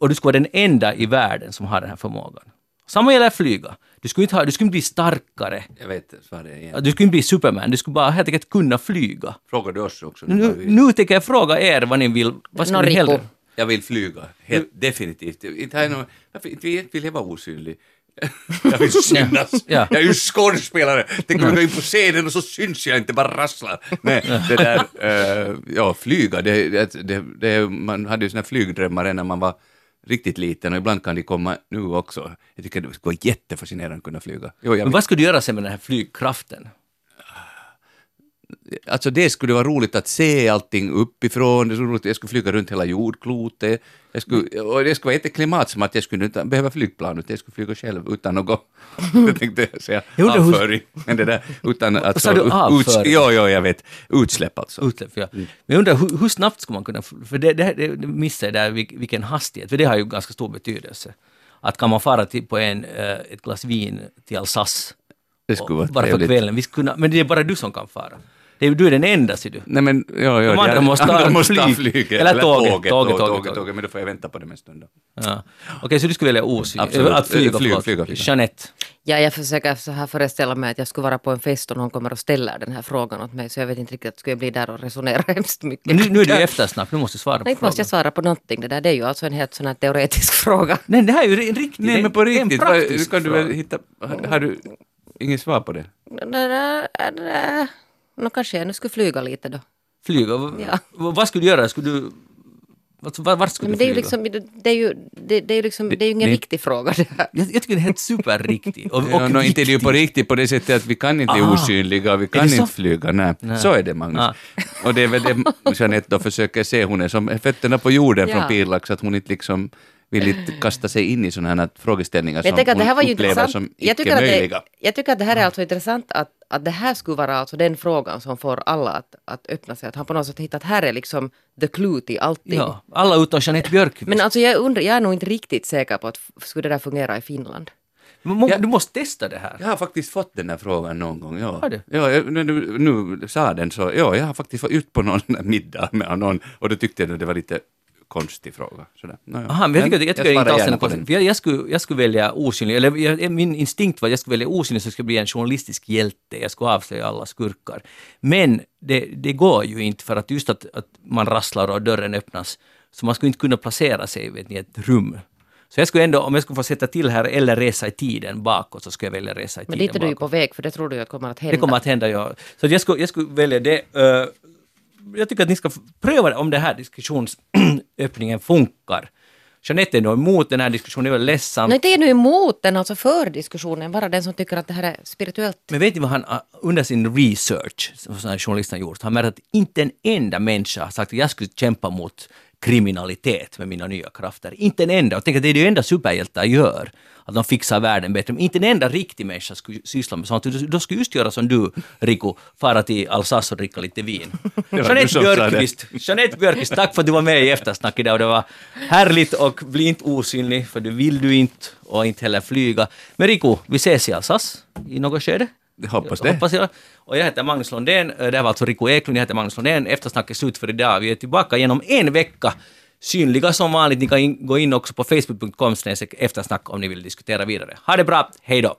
och du skulle vara den enda i världen som har den här förmågan. Samma gäller flyga. Du skulle, inte ha, du skulle inte bli starkare. Jag vet svaret igen. Du skulle inte bli Superman. Du skulle bara helt enkelt kunna flyga. Frågar du oss också? Nu, nu tänker jag fråga er vad ni vill. Vad skulle ni hellre? Jag vill flyga, helt definitivt. Inte har jag någon, vill- vill jag vara osynlig? <laughs> Jag vill synas. Ja. Jag är ju skådespelare. Tänk om jag går in på scenen och så syns jag inte, bara rasslar. Nej, det där, <laughs> eh, ja, flyga, det, det, det, det, man hade ju såna flygdrömmar när man var riktigt liten och ibland kan de komma nu också. Jag tycker det skulle vara jättefascinerande att kunna flyga. Jo, jag Men vad skulle du göra sen med den här flygkraften? Alltså det skulle vara roligt att se allting uppifrån, det så roligt, jag skulle flyga runt hela jordklotet, jag skulle, och det skulle vara inte klimatsmart, jag skulle inte behöva flygplan, utan jag skulle flyga själv utan något, <laughs> jag tänkte säga Jag hur- avföring, men det där, utan att... sa du, avföring? Ja, ja, jag vet, utsläpp alltså. Utsläpp, ja. Men jag undrar hur, hur snabbt ska man kunna... För det, det, det det missar jag där, vil- vilken hastighet, för det har ju ganska stor betydelse. Att kan man fara till, på en, eh, ett glas vin till Alsace Det skulle vara bara för kvällen, vi skulle kunna, men det är bara du som kan fara. Det är, du är den enda, ser du. Nej men, ja, ja, De andra måste <laughs> ha andra måste ha flyg. Eller tåget, tåget, tåget, tåget, tåget, tåget. men då får jag vänta på det en stund. Ja. Okej, så du skulle välja osynlig? Absolut. Att flyga, Eh, flyga, flyga, flyga. Jeanette. Ja, jag försöker så här föreställa mig att jag skulle vara på en fest och någon kommer och ställer den här frågan åt mig så jag vet inte riktigt, skulle jag bli där och resonera <laughs> hemskt mycket? Men nu, nu är det ju eftersnack, nu måste du svara på Nej, inte måste jag svara på någonting. Det där det är ju alltså en helt sån här teoretisk <laughs> fråga. Nej, det här är ju en riktig... Nej men på en riktigt, vad- praktisk kan du väl hitta, har, har du inget svar på det? Nå kanske jag nu skulle flyga lite då. Flyga? Ja. Vad skulle du göra? Skulle du... Var- vart skulle Men du det är ju flyga? liksom, det är ju, det, det är ju liksom, det är ju ingen det- riktig fråga det <laughs> här. Jag, jag tycker det är helt superriktigt. Och, och Ja, no, inte det är ju på riktigt på det sättet att vi kan inte Ah. osynliga, vi kan det så? inte flyga. Nej. Nej. Så är det Magnus. Ah. Och det är väl det <laughs> Jeanette då försöker se, hon är som fötterna på jorden Ja. från Pirlax, att hon inte liksom vill inte <clears throat> kasta sig in i sådana här frågeställningar Men jag som att det här hon var ju upplever intressant. som Jag tycker, att möjliga. det, jag tycker att det här är alltså intressant att, att det här skulle vara alltså den frågan som får alla att, att öppna sig. Att han på något sätt hittat här är liksom the clue till allting. Ja, alla utom Jeanette Björkqvist. Men alltså jag, undrar, jag är nog inte riktigt säker på att skulle det där fungera i Finland. Men må- Ja. Du måste testa det här. Jag har faktiskt fått den här frågan någon gång. Ja. Har du? Ja, när du nu sa den så, ja, jag har faktiskt varit ut på någon <laughs> middag med någon och då tyckte jag att det var lite konstig fråga. Sådär. No, ja. Aha, men jag tycker, jag tycker svarar inte alls gärna den är på jag, jag, skulle, jag skulle välja osynlig, eller jag, min instinkt var att jag skulle välja osynlig så jag skulle bli en journalistisk hjälte, jag skulle avslöja alla skurkar. Men det, det går ju inte för att just att, att man rasslar och dörren öppnas, så man skulle inte kunna placera sig vet ni, i ett rum. Så jag skulle ändå, om jag skulle få sätta till här eller resa i tiden bakåt, så skulle jag välja resa i Men tiden dit är du ju bakåt. på väg för det tror du ju att kommer att hända. Det kommer att hända, ja. Så jag skulle, jag skulle välja det. Jag tycker att ni ska pröva om det här diskussionsöppningen <clears throat> funkar. Jeanette är nog emot den här diskussionen, det är ledsamt. Nej, det är nu emot den, alltså för diskussionen, bara den som tycker att det här är spirituellt. Men vet ni vad han ah, under sin research, som journalisten har gjort, han märkt att inte en enda människa har sagt att jag skulle kämpa mot kriminalitet med mina nya krafter. Inte en enda. Och tänk att det är det enda superhjältar gör. Att de fixar världen bättre. Men inte en enda riktig människa skulle syssla med sånt. Du- De skulle just göra som du, Rico, fara till Alsace och dricka lite vin. <laughs> Jeanette. Björkqvist, Jeanette Björkqvist, tack för att du var med i eftersnack idag. Det var härligt och bli inte osynlig, för det vill du inte och inte heller flyga. Men Rico, vi ses i Alsace i något skede. Jag hoppas det. Hoppas jag. Och jag heter Magnus Lundén. Eh, det här var alltså Rico Eklund. Jag heter Magnus Lundén. Eftersnack är slut för idag. Vi är tillbaka genom en vecka. Synliga som vanligt. Ni kan in, gå in också på facebook.com eftersnack om ni vill diskutera vidare. Ha det bra. Hej då!